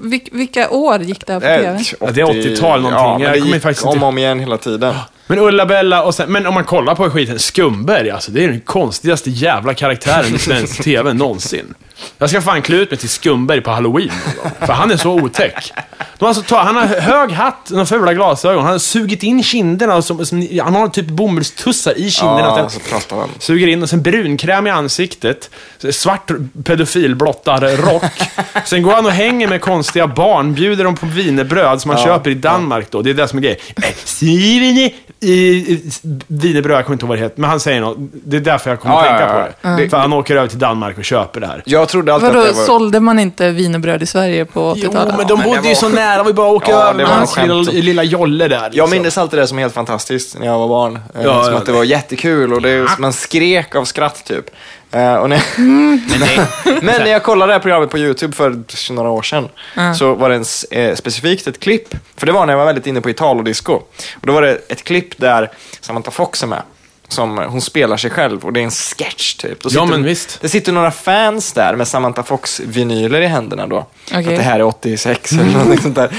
Vil, vilka år gick det här på Eh, tv? Ja, det är 80-tal någonting. Ja, men Jag det kommer gick faktiskt om och om igen hela tiden. Men Ulla-Bella och sen, men om man kollar på skiten, Skumberg, alltså det är den konstigaste jävla karaktären i svensk TV någonsin. Jag ska fan klä ut mig till Skumberg på halloween någon gång, För han är så otäck. De har alltså, ta- han har hög hatt, några fula glasögon, han har sugit in kinderna, och som, som, han har typ bomullstussar i kinderna. Ja, så pratar han. Suger in och sen brunkräm i ansiktet, svart pedofilblottar-rock. Sen går han och hänger med konstiga barn, bjuder dem på wienerbröd som man köper i Danmark då. Det är det som är grejen. Eh, Sivini, wienerbröd, jag kommer inte ihåg vad det heter, men han säger något. Det är därför jag kommer Ja, att ja, tänka ja, på det. ja. För han åker över till Danmark och köper det här. Jag trodde alltid Vadå, att det var... sålde man inte wienerbröd i Sverige på Jo, 80-talet? men de bodde det ju så nära, var ju bara åka Ja, över med hans lilla, lilla jolle där. Jag liksom. minns alltid det som helt fantastiskt när jag var barn. Eh, Ja, som ja, att det var jättekul och det, man skrek av skratt typ. Och när, Men när jag kollade det här programmet på YouTube för några år sedan så var det en, eh, specifikt ett klipp. För det var när jag var väldigt inne på Italo-disco. Och då var det ett klipp där Samantha Fox är med. Som, hon spelar sig själv och det är en sketch typ. Då Ja, men visst. Det sitter några fans där med Samantha Fox-vinyler i händerna då. Okej. Att det här är 86 eller något sånt där.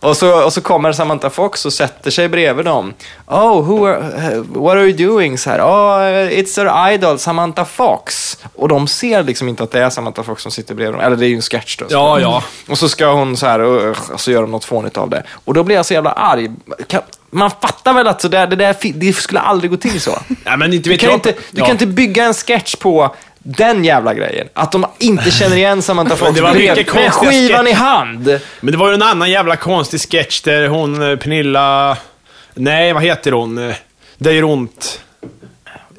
Och så, och så kommer Samantha Fox och sätter sig bredvid dem. Oh, who are, what are you doing? Så här, oh, it's our idol, Samantha Fox. Och de ser liksom inte att det är Samantha Fox som sitter bredvid dem. Eller det är ju en sketch då. Ja, ja. Och så ska hon så här, och, så gör de något fånigt av det. Och då blir jag så jävla arg. Kan, man fattar väl att så där, det där det skulle aldrig gå till så. Ja, men inte Du kan, jag. inte, du Ja. kan inte bygga en sketch på den jävla grejen. Att de inte känner igen Samantha Fox det var mycket med skivan i hand. Men det var ju en annan jävla konstig sketch där hon, eh, Pernilla... Nej, vad heter hon? Eh, Det gör ont.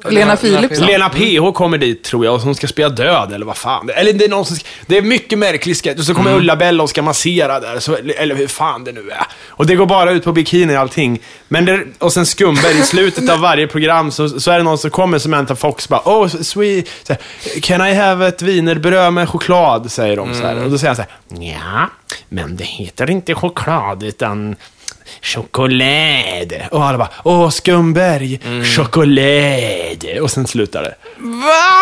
Lena Philipsson? Lena PH kommer dit tror jag och hon ska spela död eller vad fan. Eller det är någon som ska, Det är mycket märklig sketch. Och så kommer Ulla-Bella och ska massera där. Så, eller hur fan det nu är. Och det går bara ut på bikini och allting. Men det, och sen Skumberg i slutet av varje program så, så är det någon som kommer som Samantha Fox bara Oh, sweet. Så här, Can I have ett wienerbröd med choklad? Säger de så här. Och då säger han så här. Ja, men det heter inte choklad utan choklad. Och alla bara, åh Skumberg, choklad. Och sen slutar det.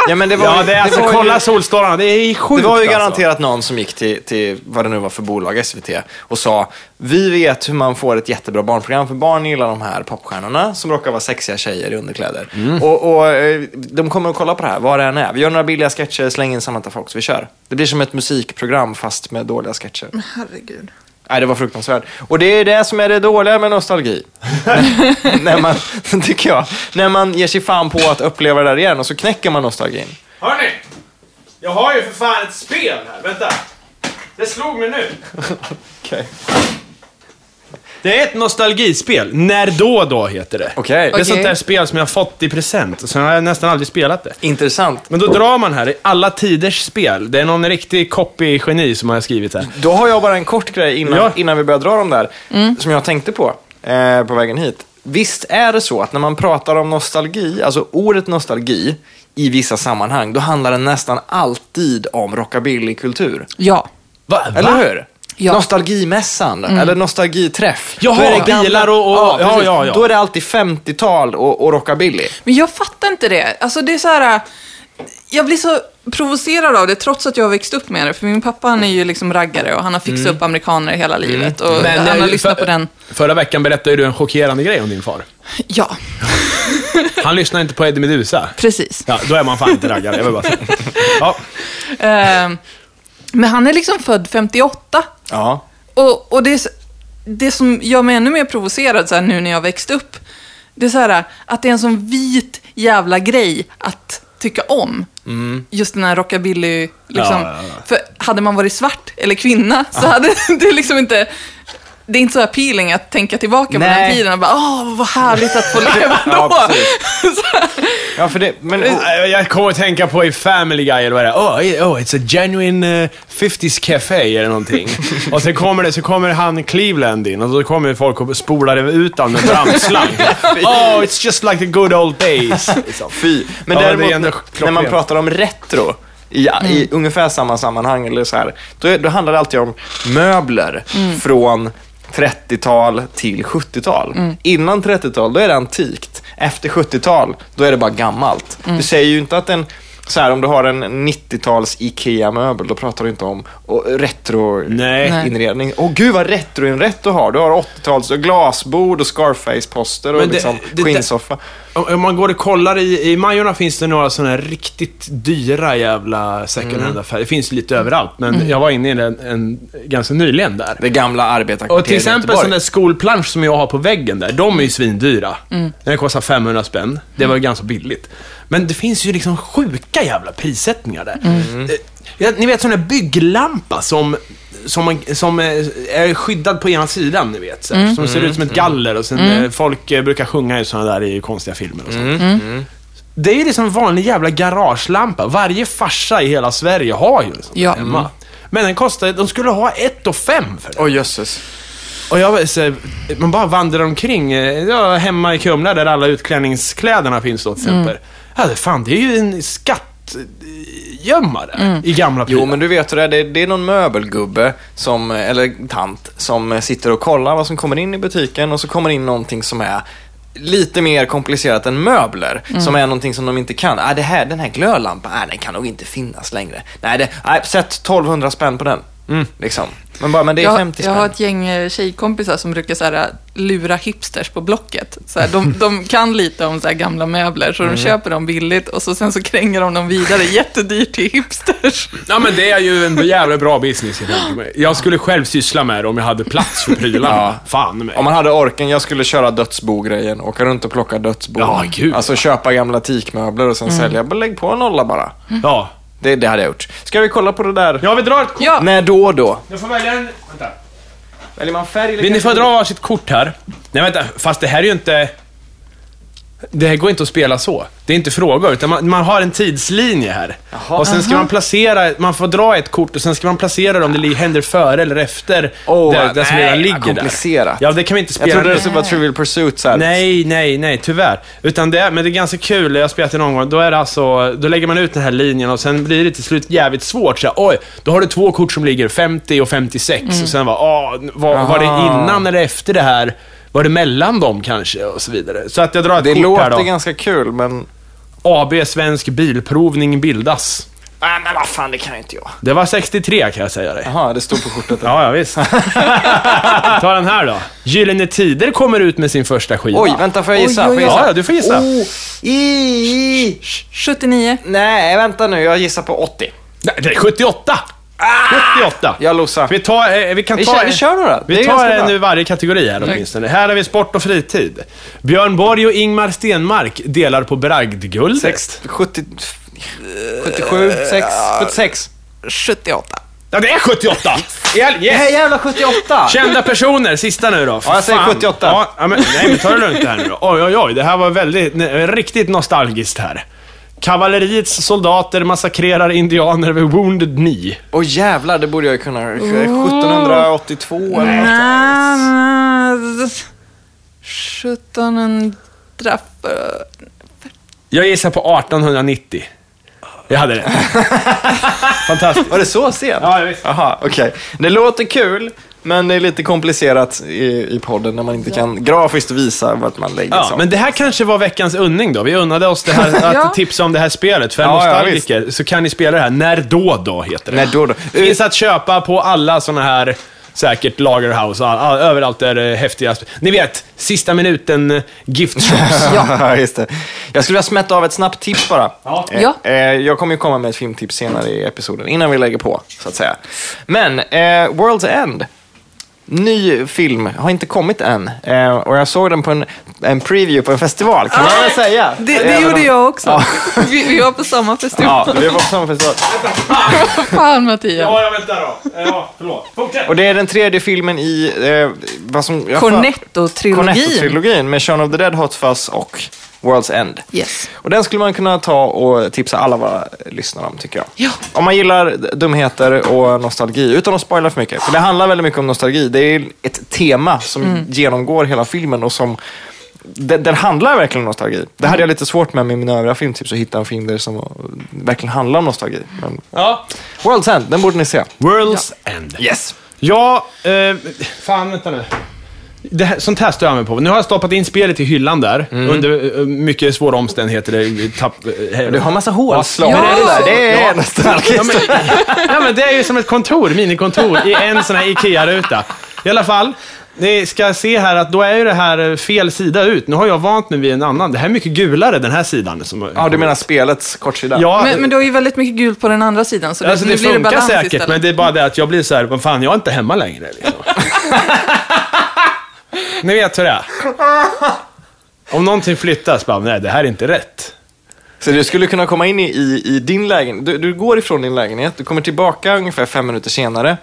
Ja, men det var, Ja, ju- det är alltså, var kolla ju, solstolarna, det är sjukt Det var ju alltså. garanterat någon som gick till, till vad det nu var för bolag, SVT, och sa vi vet hur man får ett jättebra barnprogram, för barn gillar de här popstjärnorna som råkar vara sexiga tjejer i underkläder. Mm. Och, och eh, de kommer att kolla på det här, vad det än är. Vi gör några billiga sketcher, släng in Samantha Fox, vi kör. Det blir som ett musikprogram fast med dåliga sketcher. Herregud. Nej, det var fruktansvärt. Och det är det som är det dåliga med nostalgi. när man, tycker jag, när man ger sig fan på att uppleva det där igen och så knäcker man nostalgin. Hörni! Jag har ju för fan ett spel här, vänta. Det slog mig nu. Okej. Det är ett nostalgispel. När då då heter det. Okej. Det är sånt där spel som jag har fått i present, och sen har jag nästan aldrig spelat det. Intressant. Men då drar man här, i alla tiders spel. Det är någon riktig copy-geni som har skrivit här. Då har jag bara en kort grej innan, Ja. innan vi börjar dra dem där, som jag tänkte på eh, på vägen hit. Visst är det så att när man pratar om nostalgi, alltså ordet nostalgi, i vissa sammanhang, då handlar det nästan alltid om rockabillykultur. Ja. Va? Eller hur? Ja. Nostalgimässan, eller nostalgiträff. Jaha, Då är det bilar och- och- ja, precis. ja, ja. Då är det alltid 50-tal och, och rockabilly. Men jag fattar inte det. Alltså det är så här... Jag blir så provocerad av det, trots att jag har växt upp med det. För min pappa han är ju liksom raggare och han har fixat upp amerikaner hela livet. Och Men, han eh, har lyssnat för- på den. Förra veckan berättade du en chockerande grej om din far. Ja, Han lyssnar inte på Eddie Meduza. precis. Ja, då är man fan inte raggare, jag vill bara säga. Ja. Eh, men han är liksom född 58. Ja. Och, och det, det som gör mig ännu mer provocerad så här, nu när jag växt upp, det är så här att det är en sån vit jävla grej att tycka om. Just den här rockabilly, liksom. Mm. Ja, ja, ja. För hade man varit svart eller kvinna så hade det liksom inte... Det är inte så appealing att tänka tillbaka på Nej. den tiden och bara, åh, vad härligt att få leva då. Ja. Ja, för det, men, Jag- Jag kommer att tänka på i Family Guy, eller vad det är. Oh, oh it's a genuine eh, 50s café eller någonting. och sen kommer, det, så kommer han Cleveland in och så kommer folk och spolar ut honom med brandslang. oh, it's just like the good old days. Liksom. Fy. Men Ja, det är däremot, när man pratar om retro, i, i ungefär samma sammanhang, eller så här, då, då handlar det alltid om möbler från 30-tal till 70-tal. Innan 30-tal, då är det antikt. Efter 70-tal, då är det bara gammalt. Du säger ju inte att en så här, om du har en 90-tals IKEA-möbel, då pratar du inte om retro-inredning. Åh gud vad retro-inrätt du har. Du har 80-tals och glasbord och Scarface-poster och det- liksom skinnsoffa. Om man går och kollar i, i Majorna finns det några sådana här riktigt dyra jävla second hand-affärer. Det finns lite överallt, men jag var inne i en, en ganska nyligen där. Det gamla arbetarkvarteret Och till exempel sådana där skolplansch som jag har på väggen där, de är ju svindyra. Den kostar 500 spänn. Det var ju ganska billigt. Men det finns ju liksom sjuka jävla prissättningar där. Eh, ja, Ni vet sån där bygglampa som som, man, som eh, är skyddad på ena sidan, ni vet. Så här, Som ser ut som ett galler och sen eh, folk eh, brukar sjunga i sådana där i konstiga filmer och sånt. Det är ju liksom en vanlig jävla garagelampa. Varje farsa i hela Sverige har ju en sån Ja. där hemma. Men den kostar, de skulle ha ett och fem för den. Åh jösses. Och jag var så, här, man bara vandrar omkring, eh, ja, hemma i Kumla där alla utklädningskläderna finns då till exempel. Ja, det, fan, det är ju en skattgömma där, i gamla prylar. Jo, men du vet hur det är. Det, är någon möbelgubbe, som, eller tant, som sitter och kollar vad som kommer in i butiken och så kommer in någonting som är lite mer komplicerat än möbler. Som är någonting som de inte kan. Ah, det här, den här glödlampan, ah, den kan nog inte finnas längre. Nej, det, nej sätt 1200 spänn på den. Liksom. Men, bara, men det är Jag, 50 jag spänn. har ett gäng eh, tjejkompisar som brukar så här, lura hipsters på Blocket. Så här, de, de kan lite om så här, gamla möbler, så de köper dem billigt och så, sen så kränger de dem vidare jättedyrt till hipsters. Ja, men det är ju en jävla bra business, jag. Jag skulle själv syssla med det om jag hade plats för prylarna. Ja. Fan mig. Om man hade orken, jag skulle köra dödsbo-grejen. Åka runt och plocka dödsbo. Ja, gud. Alltså köpa gamla teakmöbler och sen sälja. Bara lägg på en nolla bara. Ja. Det, det hade jag gjort. Ska vi kolla på det där? Ja, vi drar ett kort. Ja, När då då? Du får välja en... Vänta. Väljer man färg eller Vill ni få dra varsitt kort här? Nej, vänta. Fast det här är ju inte... Det här går inte att spela så. Det är inte frågor, utan man, man har en tidslinje här. Jaha. och sen ska man placera, man får dra ett kort och sen ska man placera det om det händer före eller efter Åh, det, det som redan ligger där. komplicerat. Ja, det kan vi inte Jag spela trodde nu. det skulle vara Trivial Pursuit så här. Nej, nej, nej, tyvärr. Utan det men det är ganska kul, jag har spelat det någon gång, då är det alltså, då lägger man ut den här linjen och sen blir det till slut jävligt svårt. Så här, oj, då har du två kort som ligger 50 och 56 och sen var, åh, var, var det Aha. innan eller efter det här? Var det mellan dem kanske? Och så vidare. Så att jag drar ett Det kort här låter då. ganska kul, men... AB Svensk Bilprovning bildas. Nej, men vad fan, det kan inte jag. Det var 63 kan jag säga dig. Jaha, det stod på kortet. Ja, ja visst. Ta den här då. Gyllene Tider kommer ut med sin första skiva. Oj, vänta, får jag gissa? Oj, oj, Får jag Ja, gissa? ja, du får gissa. Oh, i, i. 79. Nej, vänta nu. Jag gissar på 80. Nej, det är 78! 78! Jag losar. Vi, tar, eh, vi kan Vi kör, vi kör några. Det Vi är tar ganska en bra. ur varje kategori här åtminstone. Här har vi sport och fritid. Björn Borg och Ingmar Stenmark delar på bragdguldet. Sex, 70, 77, 6, 76. 78. Ja, det är 78! El, Det här yes! jävla 78! Kända personer, sista nu då. Ja, jag säger Fan. 78. Ja, ja, men, nej, men ta det lugnt här nu då. Oj, oj, oj. Det här var väldigt, ne- riktigt nostalgiskt här. Kavalleriets soldater massakrerar indianer vid Wounded Knee. Åh jävlar, det borde jag ju kunna. 1782 eller något. Nej, 1700... Jag gissar på 1890. Jag hade det. Fantastiskt. Var det så sent? Ja, visst. Jaha, okej. Det låter kul, men det är lite komplicerat i, i podden när man inte kan grafiskt visa vart man lägger Ja, saker. men det här kanske var veckans unning då. Vi unnade oss det här, att Ja. tipsa om det här spelet. För Ja, ja, nostalgiker så kan ni spela det här. När då då heter det. När då då? Finns att köpa på alla såna här Säkert Lagerhouse, all, all, överallt där det är häftiga... Ni vet, sista minuten eh, gift shops. Ja, just det. Jag skulle vilja smätta av ett snabbt tips bara. Ja. Eh, Ja. eh, jag kommer ju komma med ett filmtips senare i episoden, innan vi lägger på, så att säga. Men, eh, World's End. Ny film, har inte kommit än. Eh, och jag såg den på en, en preview på en festival, kan man väl säga. Det, det gjorde om- jag också. Vi, vi var på samma festival. Ja, vi var på samma festival. Fan Mattias. Ja, jag väntar då. Ja, förlåt. Fortsätt. Och det är den tredje filmen i, eh, vad som... Cornetto-trilogin. Cornetto-trilogin med Shaun of the Dead, Hot Fuzz och World's End. Yes. Och den skulle man kunna ta och tipsa alla våra lyssnare om, tycker jag. Ja. Om man gillar dumheter och nostalgi, utan att spoila för mycket. För det handlar väldigt mycket om nostalgi. Det är ett tema som Mm. genomgår hela filmen och som den, den handlar verkligen om nostalgi. Det hade jag lite svårt med med mina övriga filmtips, att hitta en film där som verkligen handlar om nostalgi. Men Ja. World's End, den borde ni se. World's End. Yes. Ja, eh, fan vänta nu. Det här, sånt här står jag med på. Nu har jag stoppat in spelet i hyllan där, under eh, mycket svåra omständigheter. Det- Tapp, eh, Du har massa hålslag Ja. där. Det är Ja. nostalgiskt. Ja men, ja, men det är ju som ett kontor, minikontor, i en sån här IKEA-ruta. I alla fall, ni ska se här att då är ju det här eh, fel sida ut. Nu har jag vant mig vid en annan. Det här är mycket gulare, den här sidan. Som Ja, du menar spelets kortsida? Ja, Men, men du har ju väldigt mycket gult på den andra sidan, så Alltså nu det blir det funkar balans säkert, istället. men det är bara det att jag blir så här, vad fan, jag är inte hemma längre. Liksom. Ni vet hur det är. Om någonting flyttas, bara, nej, det här är inte rätt. Så du skulle kunna komma in i, i, i din lägenhet, du, du går ifrån din lägenhet, du kommer tillbaka ungefär fem minuter senare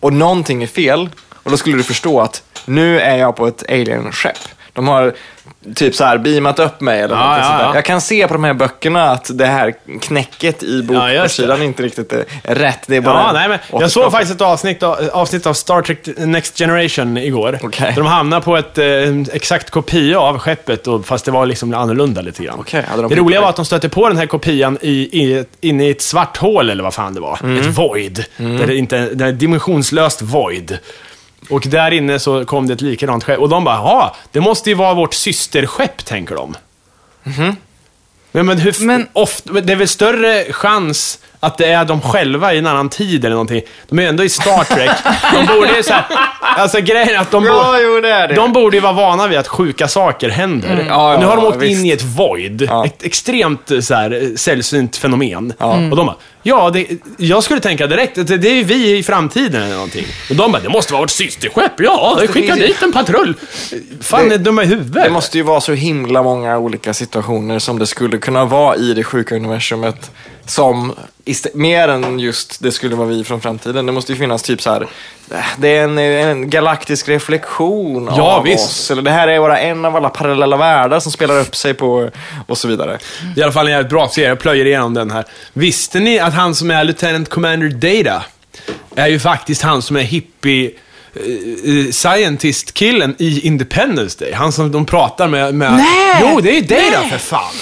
och någonting är fel och då skulle du förstå att nu är jag på ett alien-skepp. De har typ så här beamat upp mig eller Ja, någonting ja, där. ja. Jag kan se på de här böckerna att det här knäcket i boksidan inte riktigt är rätt. Det är bara Ja, nej, men jag såg faktiskt ett avsnitt av, avsnitt av Star Trek Next Generation igår. Okej. Där de hamnade på ett eh, exakt kopia av skeppet, och, fast det var liksom annorlunda lite grann. Hade de det roliga var att de stötte på den här kopian i, i, inne i ett svart hål, eller vad fan det var. Mm. Ett void. Där det inte, det är dimensionslöst void. Och där inne så kom det ett likadant skepp. Och de bara, ja, det måste ju vara vårt systerskepp, tänker de. Men, men, hur, Men- ofta, det är väl större chans att det är de själva i en annan tid eller någonting. De är ju ändå i Star Trek. De borde ju såhär, alltså grejen är att de, Ja, borde, jo det är det. de borde ju vara vana vid att sjuka saker händer. Ja, ja, nu har de åkt visst. in i ett void. Ja. Ett extremt så här, sällsynt fenomen. Och de bara, ja, det, jag skulle tänka direkt att det, det är ju vi i framtiden eller någonting. Och de bara, det måste vara vårt systerskepp. Ja, skicka dit en patrull. Fan, Det- är dumma i huvudet? Det måste ju vara så himla många olika situationer som det skulle kunna vara i det sjuka universumet. Som, mer än just det skulle vara vi från framtiden. Det måste ju finnas typ så här. eh, Det är en, en galaktisk reflektion Ja, av visst. oss. Eller det här är bara en av alla parallella världar som spelar upp sig på och så vidare. I alla fall en jävligt bra serie, jag plöjer igenom den här. Visste ni att han som är Lieutenant Commander Data är ju faktiskt han som är hippie eh, scientist-killen i Independence Day? Han som de pratar med... med Nej! Jo, det är ju Data Nej! för fan!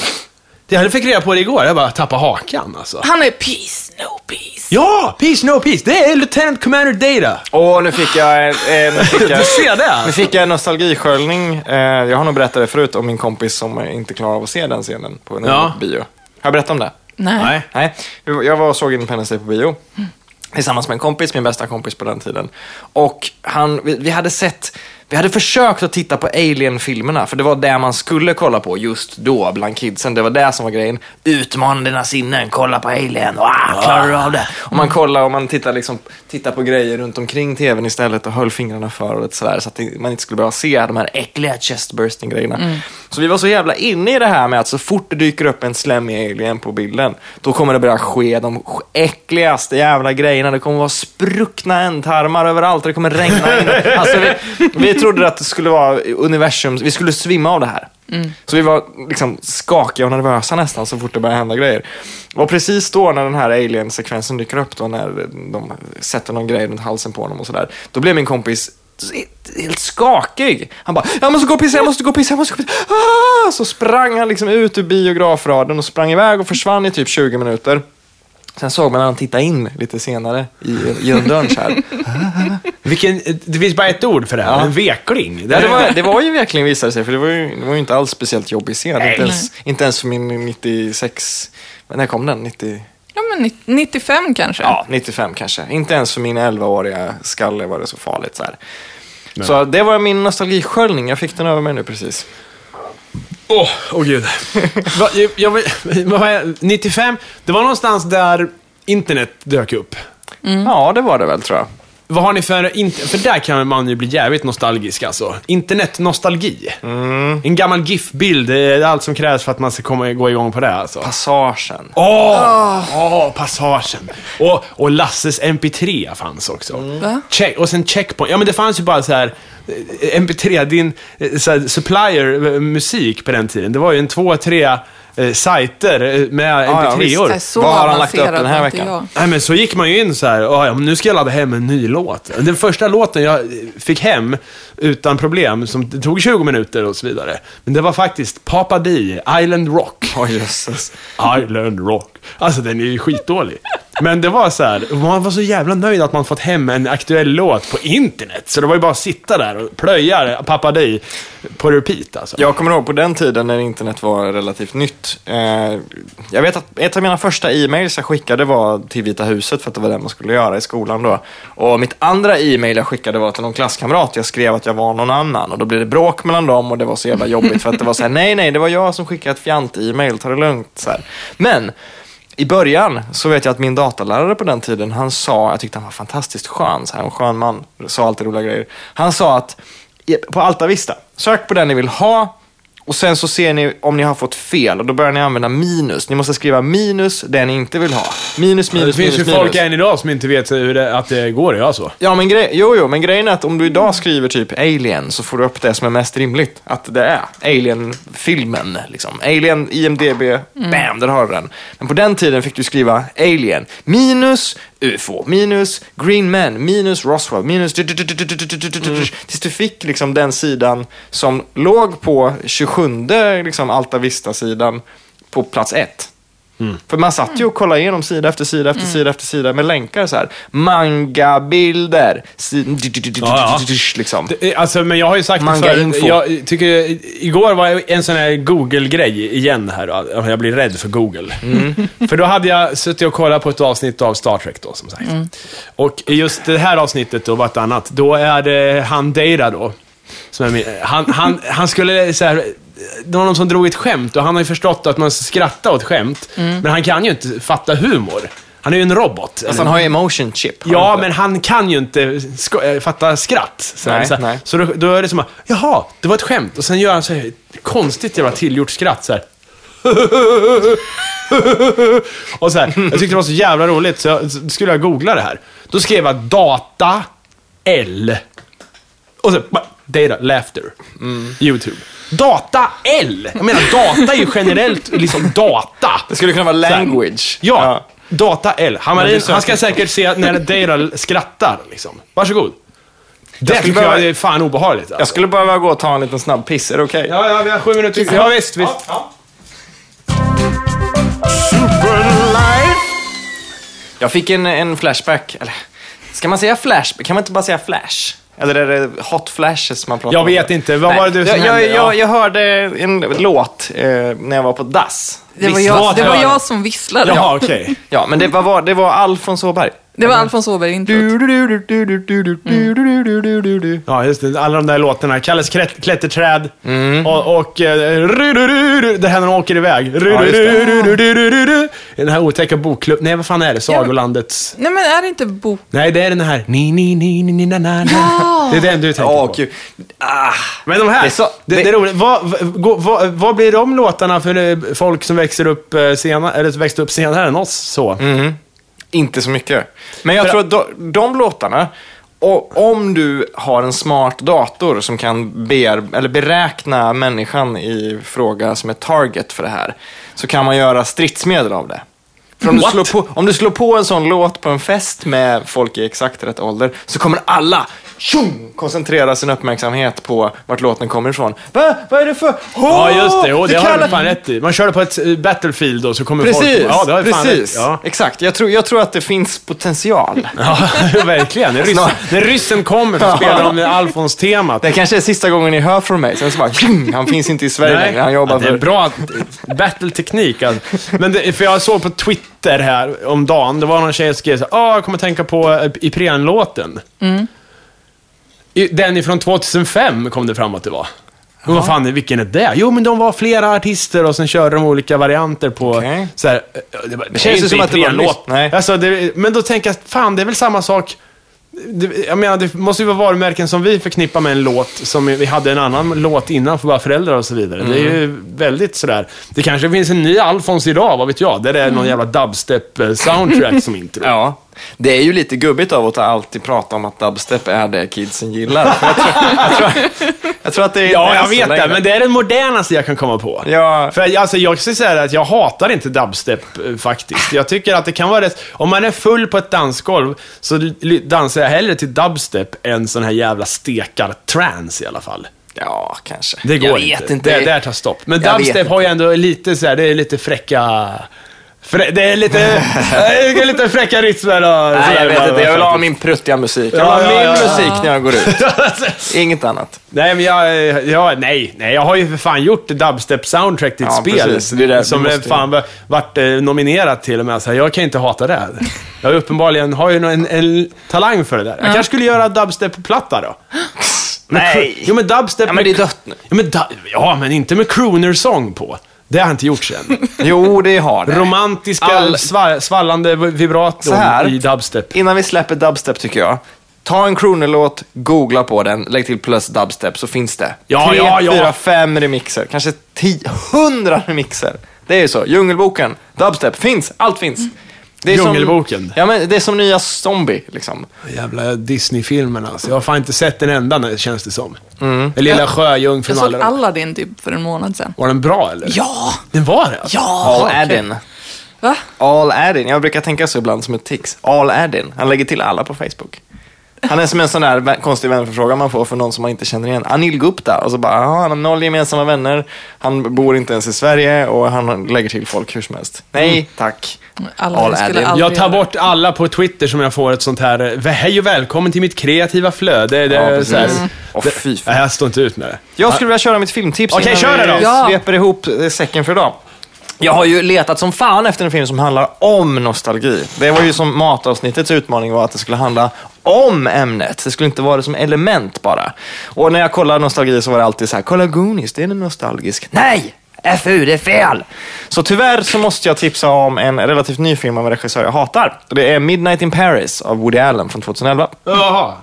Det jag fick reda på det igår, jag bara tappade hakan alltså. Han är peace, no peace. Ja! Peace, no peace! Det är Lieutenant Commander Data! Och nu fick jag, eh, nu fick jag, Du ser det nu fick jag en nostalgisköljning. Eh, jag har nog berättat det förut om min kompis som inte klarar av att se den scenen på en Ja. bio. Har jag berättat om det? Nej. Nej. Nej, jag var och såg Independence Day på bio. Tillsammans med en kompis, min bästa kompis på den tiden. Och han, vi, vi hade sett, vi hade försökt att titta på Alien-filmerna, för det var det man skulle kolla på just då bland kidsen. Det var det som var grejen. Utmana dina sinnen, kolla på Alien, wow, klarar du av det? Och man kollar och man tittar, liksom, tittar på grejer runt omkring tvn istället och höll fingrarna för och sådär, så att man inte skulle behöva se de här äckliga chestbursting-grejerna. Mm. Så vi var så jävla inne i det här med att så fort det dyker upp en slemmig alien på bilden, då kommer det börja ske de äckligaste jävla grejerna. Det kommer vara spruckna ändtarmar överallt, det kommer regna in. Alltså, vi, vi trodde att det skulle vara universum, vi skulle svimma av det här. Så vi var liksom skakiga och nervösa nästan så fort det började hända grejer. Och precis då när den här alien-sekvensen dyker upp, då när de sätter någon grej runt halsen på honom och sådär, då blev min kompis helt skakig. Han bara, jag måste gå och pissa, jag måste gå och pissa, jag måste gå och pissa. Ah! Så sprang han liksom ut ur biografraden och sprang iväg och försvann i typ 20 minuter. Sen såg man han tittade in lite senare i, genom dörren så här. Vilken, det finns bara ett ord för det här, Ja. en vekling. Ja, det, var, det var ju verkligen visade sig, för det var ju, det var ju inte alls speciellt jobbig scen. Inte ens, inte ens för min 96... När kom den? 90, Ja, men 90 95 kanske. ja, 95 kanske. Inte ens för min 11-åriga skalle var det så farligt. Så, här. så det var min nostalgisköljning. Jag fick den över mig nu precis. Åh, åh gud. Va, jag, jag, jag, 95, det var någonstans där internet dök upp. Ja, det var det väl tror jag. Vad har ni för, för där kan man ju bli jävligt nostalgisk alltså. Internetnostalgi. En gammal GIF-bild, det är allt som krävs för att man ska komma, gå igång på det alltså. Passagen. Åh, åh, passagen. Och, och Lasses MP3 fanns också. Va? Check, och sen checkpoint. Ja men det fanns ju bara så här eh, MP3, din eh, så här, supplier eh, musik på den tiden. Det var ju en två, tre eh, sajter eh, med visst. MP3-or. Nej, så Vad har han lagt upp den här veckan? jag. Nej men så gick man ju in så här, "Ja, ja, men nu ska jag ladda hem en ny låt. Den första låten jag fick hem utan problem, som det tog 20 minuter och så vidare. Men det var faktiskt Papa D, Island Rock. Åh jösses. Island Rock. Alltså den är ju skitdålig. Men det var så här, man var så jävla nöjd att man fått hem en aktuell låt på internet. Så det var ju bara att sitta där och plöja Papa Day på repeat alltså. Jag kommer ihåg på den tiden när internet var relativt nytt. Eh, jag vet att ett av mina första e-mails jag skickade var till Vita huset för att det var det man skulle göra i skolan då. Och mitt andra e-mail jag skickade var till någon klasskamrat. Jag skrev att jag var någon annan och då blev det bråk mellan dem och det var så jävla jobbigt för att det var så här, nej, nej, det var jag som skickade ett fjant-e-mail, ta det lugnt. Så här. Men i början så vet jag att min datalärare på den tiden, han sa, jag tyckte han var fantastiskt skön, så här, en skön man, sa alltid roliga grejer. Han sa att på Alta Vista, sök på den ni vill ha och sen så ser ni om ni har fått fel och då börjar ni använda minus. Ni måste skriva minus det ni inte vill ha. Minus, det minus, finns minus, ju minus. folk än idag som inte vet hur det, att det går att göra så. Ja, men grej, jo, jo, men grejen är att om du idag skriver typ Alien så får du upp det som är mest rimligt. Att det är Alien-filmen. Liksom. Alien, IMDB, bam, där har du den. Men på den tiden fick du skriva Alien, minus UFO, minus Green Man, minus Roswell, minus... Tills du fick liksom den sidan som låg på 27 liksom Alta Vista-sidan på plats ett. För man satt ju och kollade igenom sida efter sida efter sida efter sida med länkar så här. Mangabilder. Liksom. Det, alltså, men jag har ju sagt det Manga förut. info. Jag tycker, igår var en sån här Google-grej igen här. då. Jag blir rädd för Google. För då hade jag suttit och kollat på ett avsnitt av Star Trek då, som sagt. Och i just det här avsnittet då var ett annat. Då är det han Deira då. Som är min, han, han, han skulle så här, det var någon som drog ett skämt och han har ju förstått att man ska skratta åt skämt. Men han kan ju inte fatta humor. Han är ju en robot. Alltså, han har ju emotion chip. Ja, inte men han kan ju inte sko- äh, fatta skratt. Så, Nej, så, nej. så då, då är det som att, jaha, det var ett skämt. Och sen gör han så här, konstigt jävla tillgjort skratt så här. och så här, jag tyckte det var så jävla roligt så jag så skulle jag googla det här. Då skrev jag data L. Och så data laughter. YouTube. Data L! Jag menar, data är ju generellt liksom data. Det skulle kunna vara language. Ja, Data L. Är han ska säkert se när Data skrattar, liksom. Varsågod. Det skulle tycker behöva- jag är fan obehagligt. Jag Alltså. skulle behöva gå och ta en liten snabb piss, är det okej? Ja, ja, vi har sju minuter Ja, visst, visst. Jag fick en, en flashback. Eller, ska man säga flashback? Kan man inte bara säga flash? Eller är det hot flashes man pratar Jag om? vet inte. Vad Nej, var det du som jag, jag, hände? jag, Ja. jag hörde en låt eh, när jag var på dass. Det var, jag, det var jag som visslade. Jaha, okej. Ja, men det var, det var Alfons Åberg. Det var Alfons Åberg-introt. Ja, just det. Alla de där låtarna. Kalles klätt- klätterträd och, och eh, det här när de åker iväg. Den här otäcka bokklubb... Nej, vad fan är det? Sagolandets... Nej, men är det inte bok... Nej, det är den här... Ni, ni, ni, ni, ni, na, na, na. Det är den du tänker på. gud. Ah. Men de här, Det är så- det, det- det är roligt. Vad, vad, vad, vad blir de låtarna för eh, folk som växer upp eh, senare, eller som växte upp senare än oss? Så? Inte så mycket. Men jag För- tror att de, de låtarna, och om du har en smart dator som kan ber, eller beräkna människan i fråga som är target för det här, så kan man göra stridsmedel av det. För om, du What? slår på, om du slår på en sån låt på en fest med folk i exakt rätt ålder, så kommer alla tjong, koncentrera sin uppmärksamhet på vart låten kommer ifrån. Va? Vad är det för... Ja, just det. Jo, det har du fan rätt i. Man körde på ett eh, Battlefield och så kommer Precis, folk... Ja, det har du fan precis. rätt. Ja. Exakt. Jag tror, jag tror att det finns potential. Ja, verkligen. När ryssen, när ryssen kommer så spelar de Alfons-temat. Det kanske är sista gången ni hör från mig. Sen så bara, tjing, han finns inte i Sverige längre. Han jobbar ja, det är för... bra battle-teknik. Alltså. Men det, för jag såg på Twitter här om dagen, det var någon tjej som skrev så här, "Ah, jag kommer tänka på eh, Ipren-låten. I- Den ifrån 2005 kom det fram att det var. Men vad fan, vilken är det? Jo, men de var flera artister och sen körde de olika varianter på... Okej. Så här, eh, det, var- det känns inte som att det var Ipren-låt. nyss. Nej. Alltså, det, men då tänker jag, fan det är väl samma sak. Det, jag menar, det måste ju vara varumärken som vi förknippar med en låt, som vi hade en annan låt innan för våra föräldrar och så vidare. Det är ju Mm. väldigt sådär. Det kanske finns en ny Alfons idag, vad vet jag? Där det är någon jävla dubstep-soundtrack som intro. Ja. Det är ju lite gubbigt av att alltid prata om att dubstep är det kidsen gillar. Jag, tror, jag, tror, jag tror att det är Ja, inte jag vet det, men det är den modernaste jag kan komma på. Ja. För alltså, jag ska säga att jag hatar inte dubstep eh, faktiskt. Jag tycker att det kan vara rätt... Om man är full på ett dansgolv så dansar jag hellre till dubstep än sån här jävla stekar-trance i alla fall. Ja, kanske. Det går jag inte. vet inte. Det, där tar stopp. Men Jag dubstep har ju ändå lite så här, det är lite fräcka... Frä, det är lite, det är lite fräcka rytmer och Nej, jag vet inte. Jag vill ha min pruttiga musik. Jag vill ha ja, min ja, ja. musik när jag går ut. Inget annat. Nej, men jag, jag, nej, nej, jag har ju för fan gjort dubstep-soundtrack till ett Ja, spel. precis. Det är det. som måste ju- fan va- varit eh, nominerat till och med. Så här, jag kan inte hata det. Jag har uppenbarligen har ju en, en talang för det där. Jag kanske skulle göra dubstep-platta då. Nej. Jo, men dubstep... Ja, men det är dött nu. Ja men, ja, men inte med crooner-sång på. Det har jag inte gjort sen. Jo, det har det. Romantiska, All- sva, svallande vibraton här. i dubstep. Innan vi släpper dubstep tycker jag. Ta en Kroner-låt, googla på den, lägg till plus dubstep så finns det. Ja, Tre, ja, ja. fyra, fem remixer. Kanske tio, hundra remixer. Det är ju så. Djungelboken, dubstep, finns. Allt finns. Det är Djungelboken. Som, ja, men det är som nya Zombie, liksom. Jävla Disney-filmerna alltså. Jag har fan inte sett en enda nu, känns det som. Den lilla sjöjungfrun Jag såg alla. Aladdin typ för en månad sedan. Var den bra eller? Ja! Den var det? Alltså. All Ja! Addin. Va? All Addin. Jag brukar tänka så ibland som ett tics. All Addin. Han lägger till alla på Facebook. Han är som en sån där konstig vänförfrågan man får för någon som man inte känner igen. Anil Gupta. Och så bara, "Ja, han har noll gemensamma vänner. Han bor inte ens i Sverige och han lägger till folk hur som helst. Nej, tack. Alla All skulle aldrig Jag tar bort alla på Twitter som jag får ett sånt här, eh, hej och välkommen till mitt kreativa flöde. Det, Ja, så här, Mm. Det, fan. nej, jag står inte ut med det. Jag skulle vilja köra mitt filmtips Okej, innan kör det vi. Ja. sveper ihop eh, säcken för idag. Jag har ju letat som fan efter en film som handlar om nostalgi. Det var ju som matavsnittets utmaning var att det skulle handla om ämnet. Det skulle inte vara det som element bara. Och när jag kollade nostalgi så var det alltid så här, kolla Goonies, det är en nostalgisk. Nej! FU, det är fel! Så tyvärr så måste jag tipsa om en relativt ny film av en regissör jag hatar. Det är Midnight in Paris av Woody Allen från 2011. Jaha.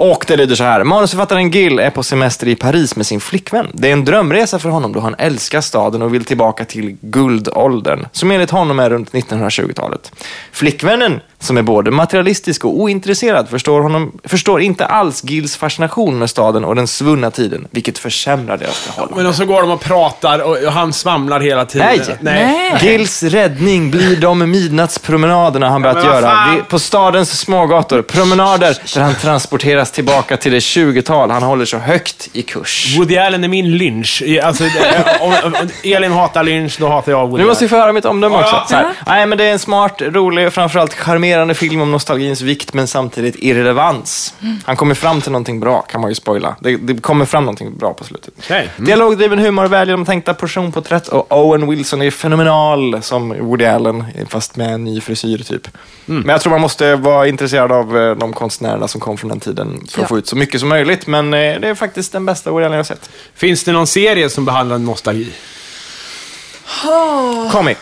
Och det lyder så här. Manusförfattaren Gil är på semester i Paris med sin flickvän. Det är en drömresa för honom då han älskar staden och vill tillbaka till guldåldern, som enligt honom är runt 1920-talet. Flickvännen, som är både materialistisk och ointresserad, förstår, honom, förstår inte alls Gils fascination med staden och den svunna tiden, vilket försämrar deras förhållande. Men så går de och pratar och och han svamlar hela tiden. Nej. Nej. Gils räddning blir de midnattspromenaderna han börjat göra fan? Vi- på stadens smågator. Promenader där han transporteras tillbaka till det 20-tal han håller så högt i kurs. Woody Allen är min lynch. Alltså, det- om, om Elin hatar lynch, då hatar jag Woody Nu måste vi Allen. få höra mitt omdöme också. Ja. Så här. Nej, men det är en smart, rolig och framförallt charmerande charmerande film om nostalgins vikt men samtidigt irrelevans. Han kommer fram till någonting bra, kan man ju spoila. Det, det kommer fram någonting bra på slutet. Okej. Mm. Dialogdriven humor, väl genomtänkta personporträtt och Owen Wilson är fenomenal som Woody Allen, fast med en ny frisyr typ. Mm. Men jag tror man måste vara intresserad av eh, de konstnärerna som kom från den tiden för att Ja. få ut så mycket som möjligt. Men eh, det är faktiskt den bästa Woody Allen jag har sett. Finns det någon serie som behandlar nostalgi? Comic.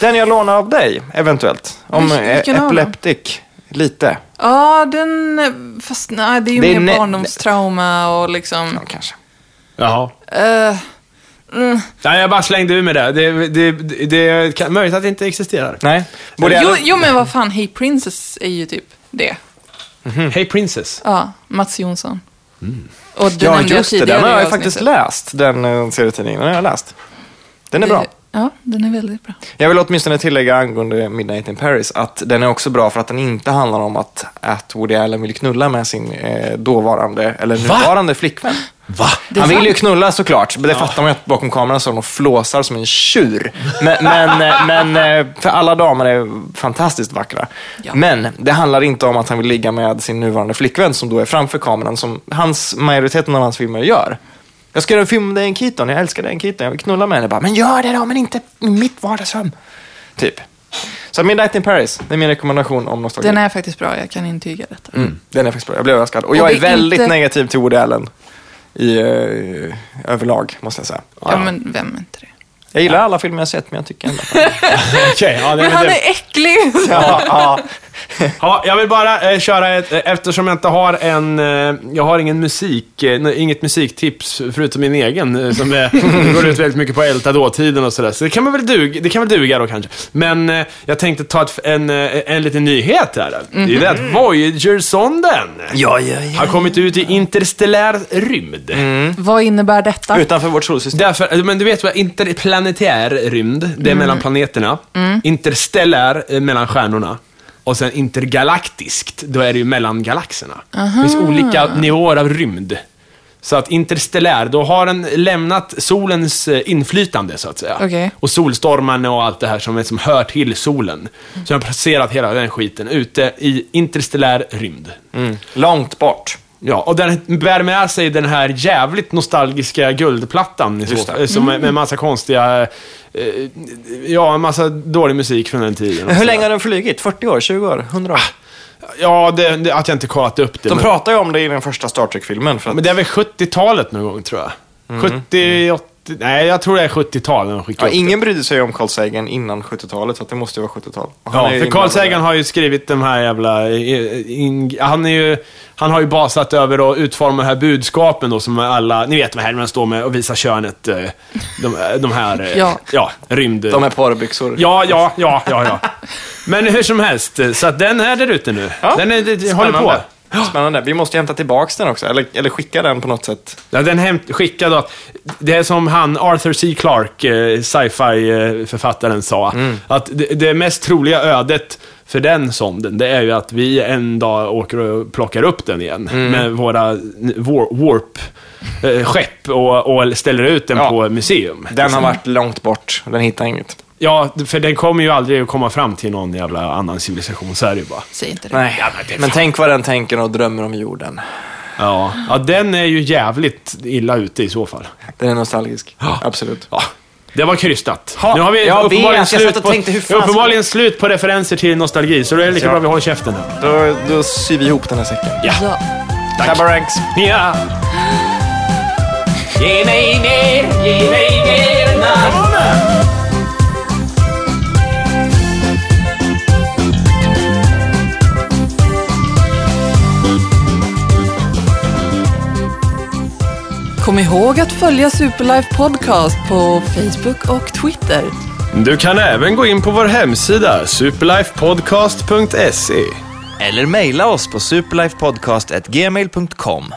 Den jag lånar av dig, eventuellt. Om eh? Epileptic. Lite. Ja, den... eh, Fast nej, det är ju Det är mer barndomstrauma och liksom... Ja, kanske. Jaha. eh, mm. Nej, jag bara slängde ur med det. Det, det, det, det är kan- möjligt att det inte existerar. Nej. Woody Jo, jo, men vad fan, Hey Princess är ju typ det. Hey Princess. Ja, Mats Jonsson. Och det Ja, just det. Den har jag faktiskt läst, den uh, serietidningen. Den har jag läst. Den är bra. Ja, den är väldigt bra. Jag vill åtminstone tillägga angående Midnight in Paris att den är också bra för att den inte handlar om att, att Woody Allen vill knulla med sin eh, dåvarande, eller nuvarande flickvän. Va? Det är Han vill ju knulla såklart, men det fattar man ju att bakom kameran står de flåsar som en tjur. Men, men, eh, men eh, för alla damer är fantastiskt vackra. Ja. Men det handlar inte om att han vill ligga med sin nuvarande flickvän som då är framför kameran, som hans, majoriteten av hans filmer gör. Jag ska göra en film om Diane Keaton, jag älskar Diane Keaton, jag vill knulla med henne. Bara, men gör det då, men inte i mitt vardagsrum. Typ. Så Midnight in Paris, det är min rekommendation om nostalgi. Den är faktiskt bra, jag kan intyga detta. Mm, den är faktiskt bra, jag blev överraskad. Och, Och jag är väldigt inte- negativ till Woody Allen. I, eh, överlag, måste jag säga. Ja, men vem är inte det? Jag gillar alla filmer jag sett, men jag tycker ändå att Okej, ja, det, Men han det, är äcklig! ja, ja. ja, jag vill bara eh, köra ett, eh, eftersom jag inte har en, eh, jag har ingen musik, eh, inget musiktips förutom min egen, eh, som är, går ut väldigt mycket på Elta dåtiden och sådär. Så det kan väl duga, det kan väl duga då kanske. Men eh, jag tänkte ta ett, en, en liten nyhet här. Det är det att Voyager-sonden ja, ja, ja. har kommit ut i interstellär rymd. Vad innebär detta? Utanför vårt solsystem. Därför, men du vet vad interplanetär rymd, det är mellan planeterna. Interstellär, eh, mellan stjärnorna. Och sen intergalaktiskt, då är det ju mellan galaxerna. Det finns olika nivåer av rymd. Så att interstellär, då har den lämnat solens eh, inflytande, så att säga. Okej. Och solstormarna och allt det här som, är, som hör till solen. Så den har placerat hela den skiten ute i interstellär rymd. Mm. Långt bort. Ja, och den bär med sig den här jävligt nostalgiska guldplattan det. som med massa konstiga, eh, ja, en massa dålig musik från den tiden. Hur länge har den flugit? 40 år? 20 år? 100 år? Ja, det, det, att jag inte kollat upp det. De men, pratar ju om det i den första Star Trek-filmen. För att, men det är väl 70-talet någon gång, tror jag. 70, 80, nej, jag tror det är 70-tal när de skickade ja, upp det. ingen brydde sig om Carl Sagan innan 70-talet, så att det måste ju vara 70-tal. Och han Ja, för Carl Sagan har ju skrivit de här jävla... eh, In, han, är ju, han har ju basat över att utforma de här budskapen då som alla... Ni vet vad här när man står med och visar könet. eh, De, de här... eh, Ja. ja rymd... De är porrbyxor. Ja, ja, ja, ja, ja. Men hur som helst, så att den är där ute nu. Ja, Den är, det, håller på. Spännande. Vi måste hämta tillbaks den också, eller, eller skicka den på något sätt. Ja, den hämt, skickad att Det är som han, Arthur C. Clarke, eh, sci-fi-författaren, sa. Att det, det mest troliga ödet för den sonden, det är ju att vi en dag åker och plockar upp den igen. Med våra war, warp-skepp och, och ställer ut den Ja. på museum. Den har varit långt bort, den hittar inget. Ja, för den kommer ju aldrig att komma fram till någon jävla annan civilisation, så är det ju bara. Säg inte det. Nej, Ja, men det men tänk vad den tänker och drömmer om jorden. Ja. ja, den är ju jävligt illa ute i så fall. Den är nostalgisk. Absolut. Ja, det var krystat. Ha, nu har vi jag uppenbarligen, vet, slut, på, tänkte, uppenbarligen slut på referenser till nostalgi, så då är det lika Ja. bra vi håller käften nu. Då, då syr vi ihop den här säcken. Ja, Ja. tack. Tabaranks. Ja. Ge mig mer, ge mig mer Kom ihåg att följa Superlife Podcast på Facebook och Twitter. Du kan även gå in på vår hemsida, superlifepodcast.se. Eller mejla oss på superlifepodcast.gmail.com.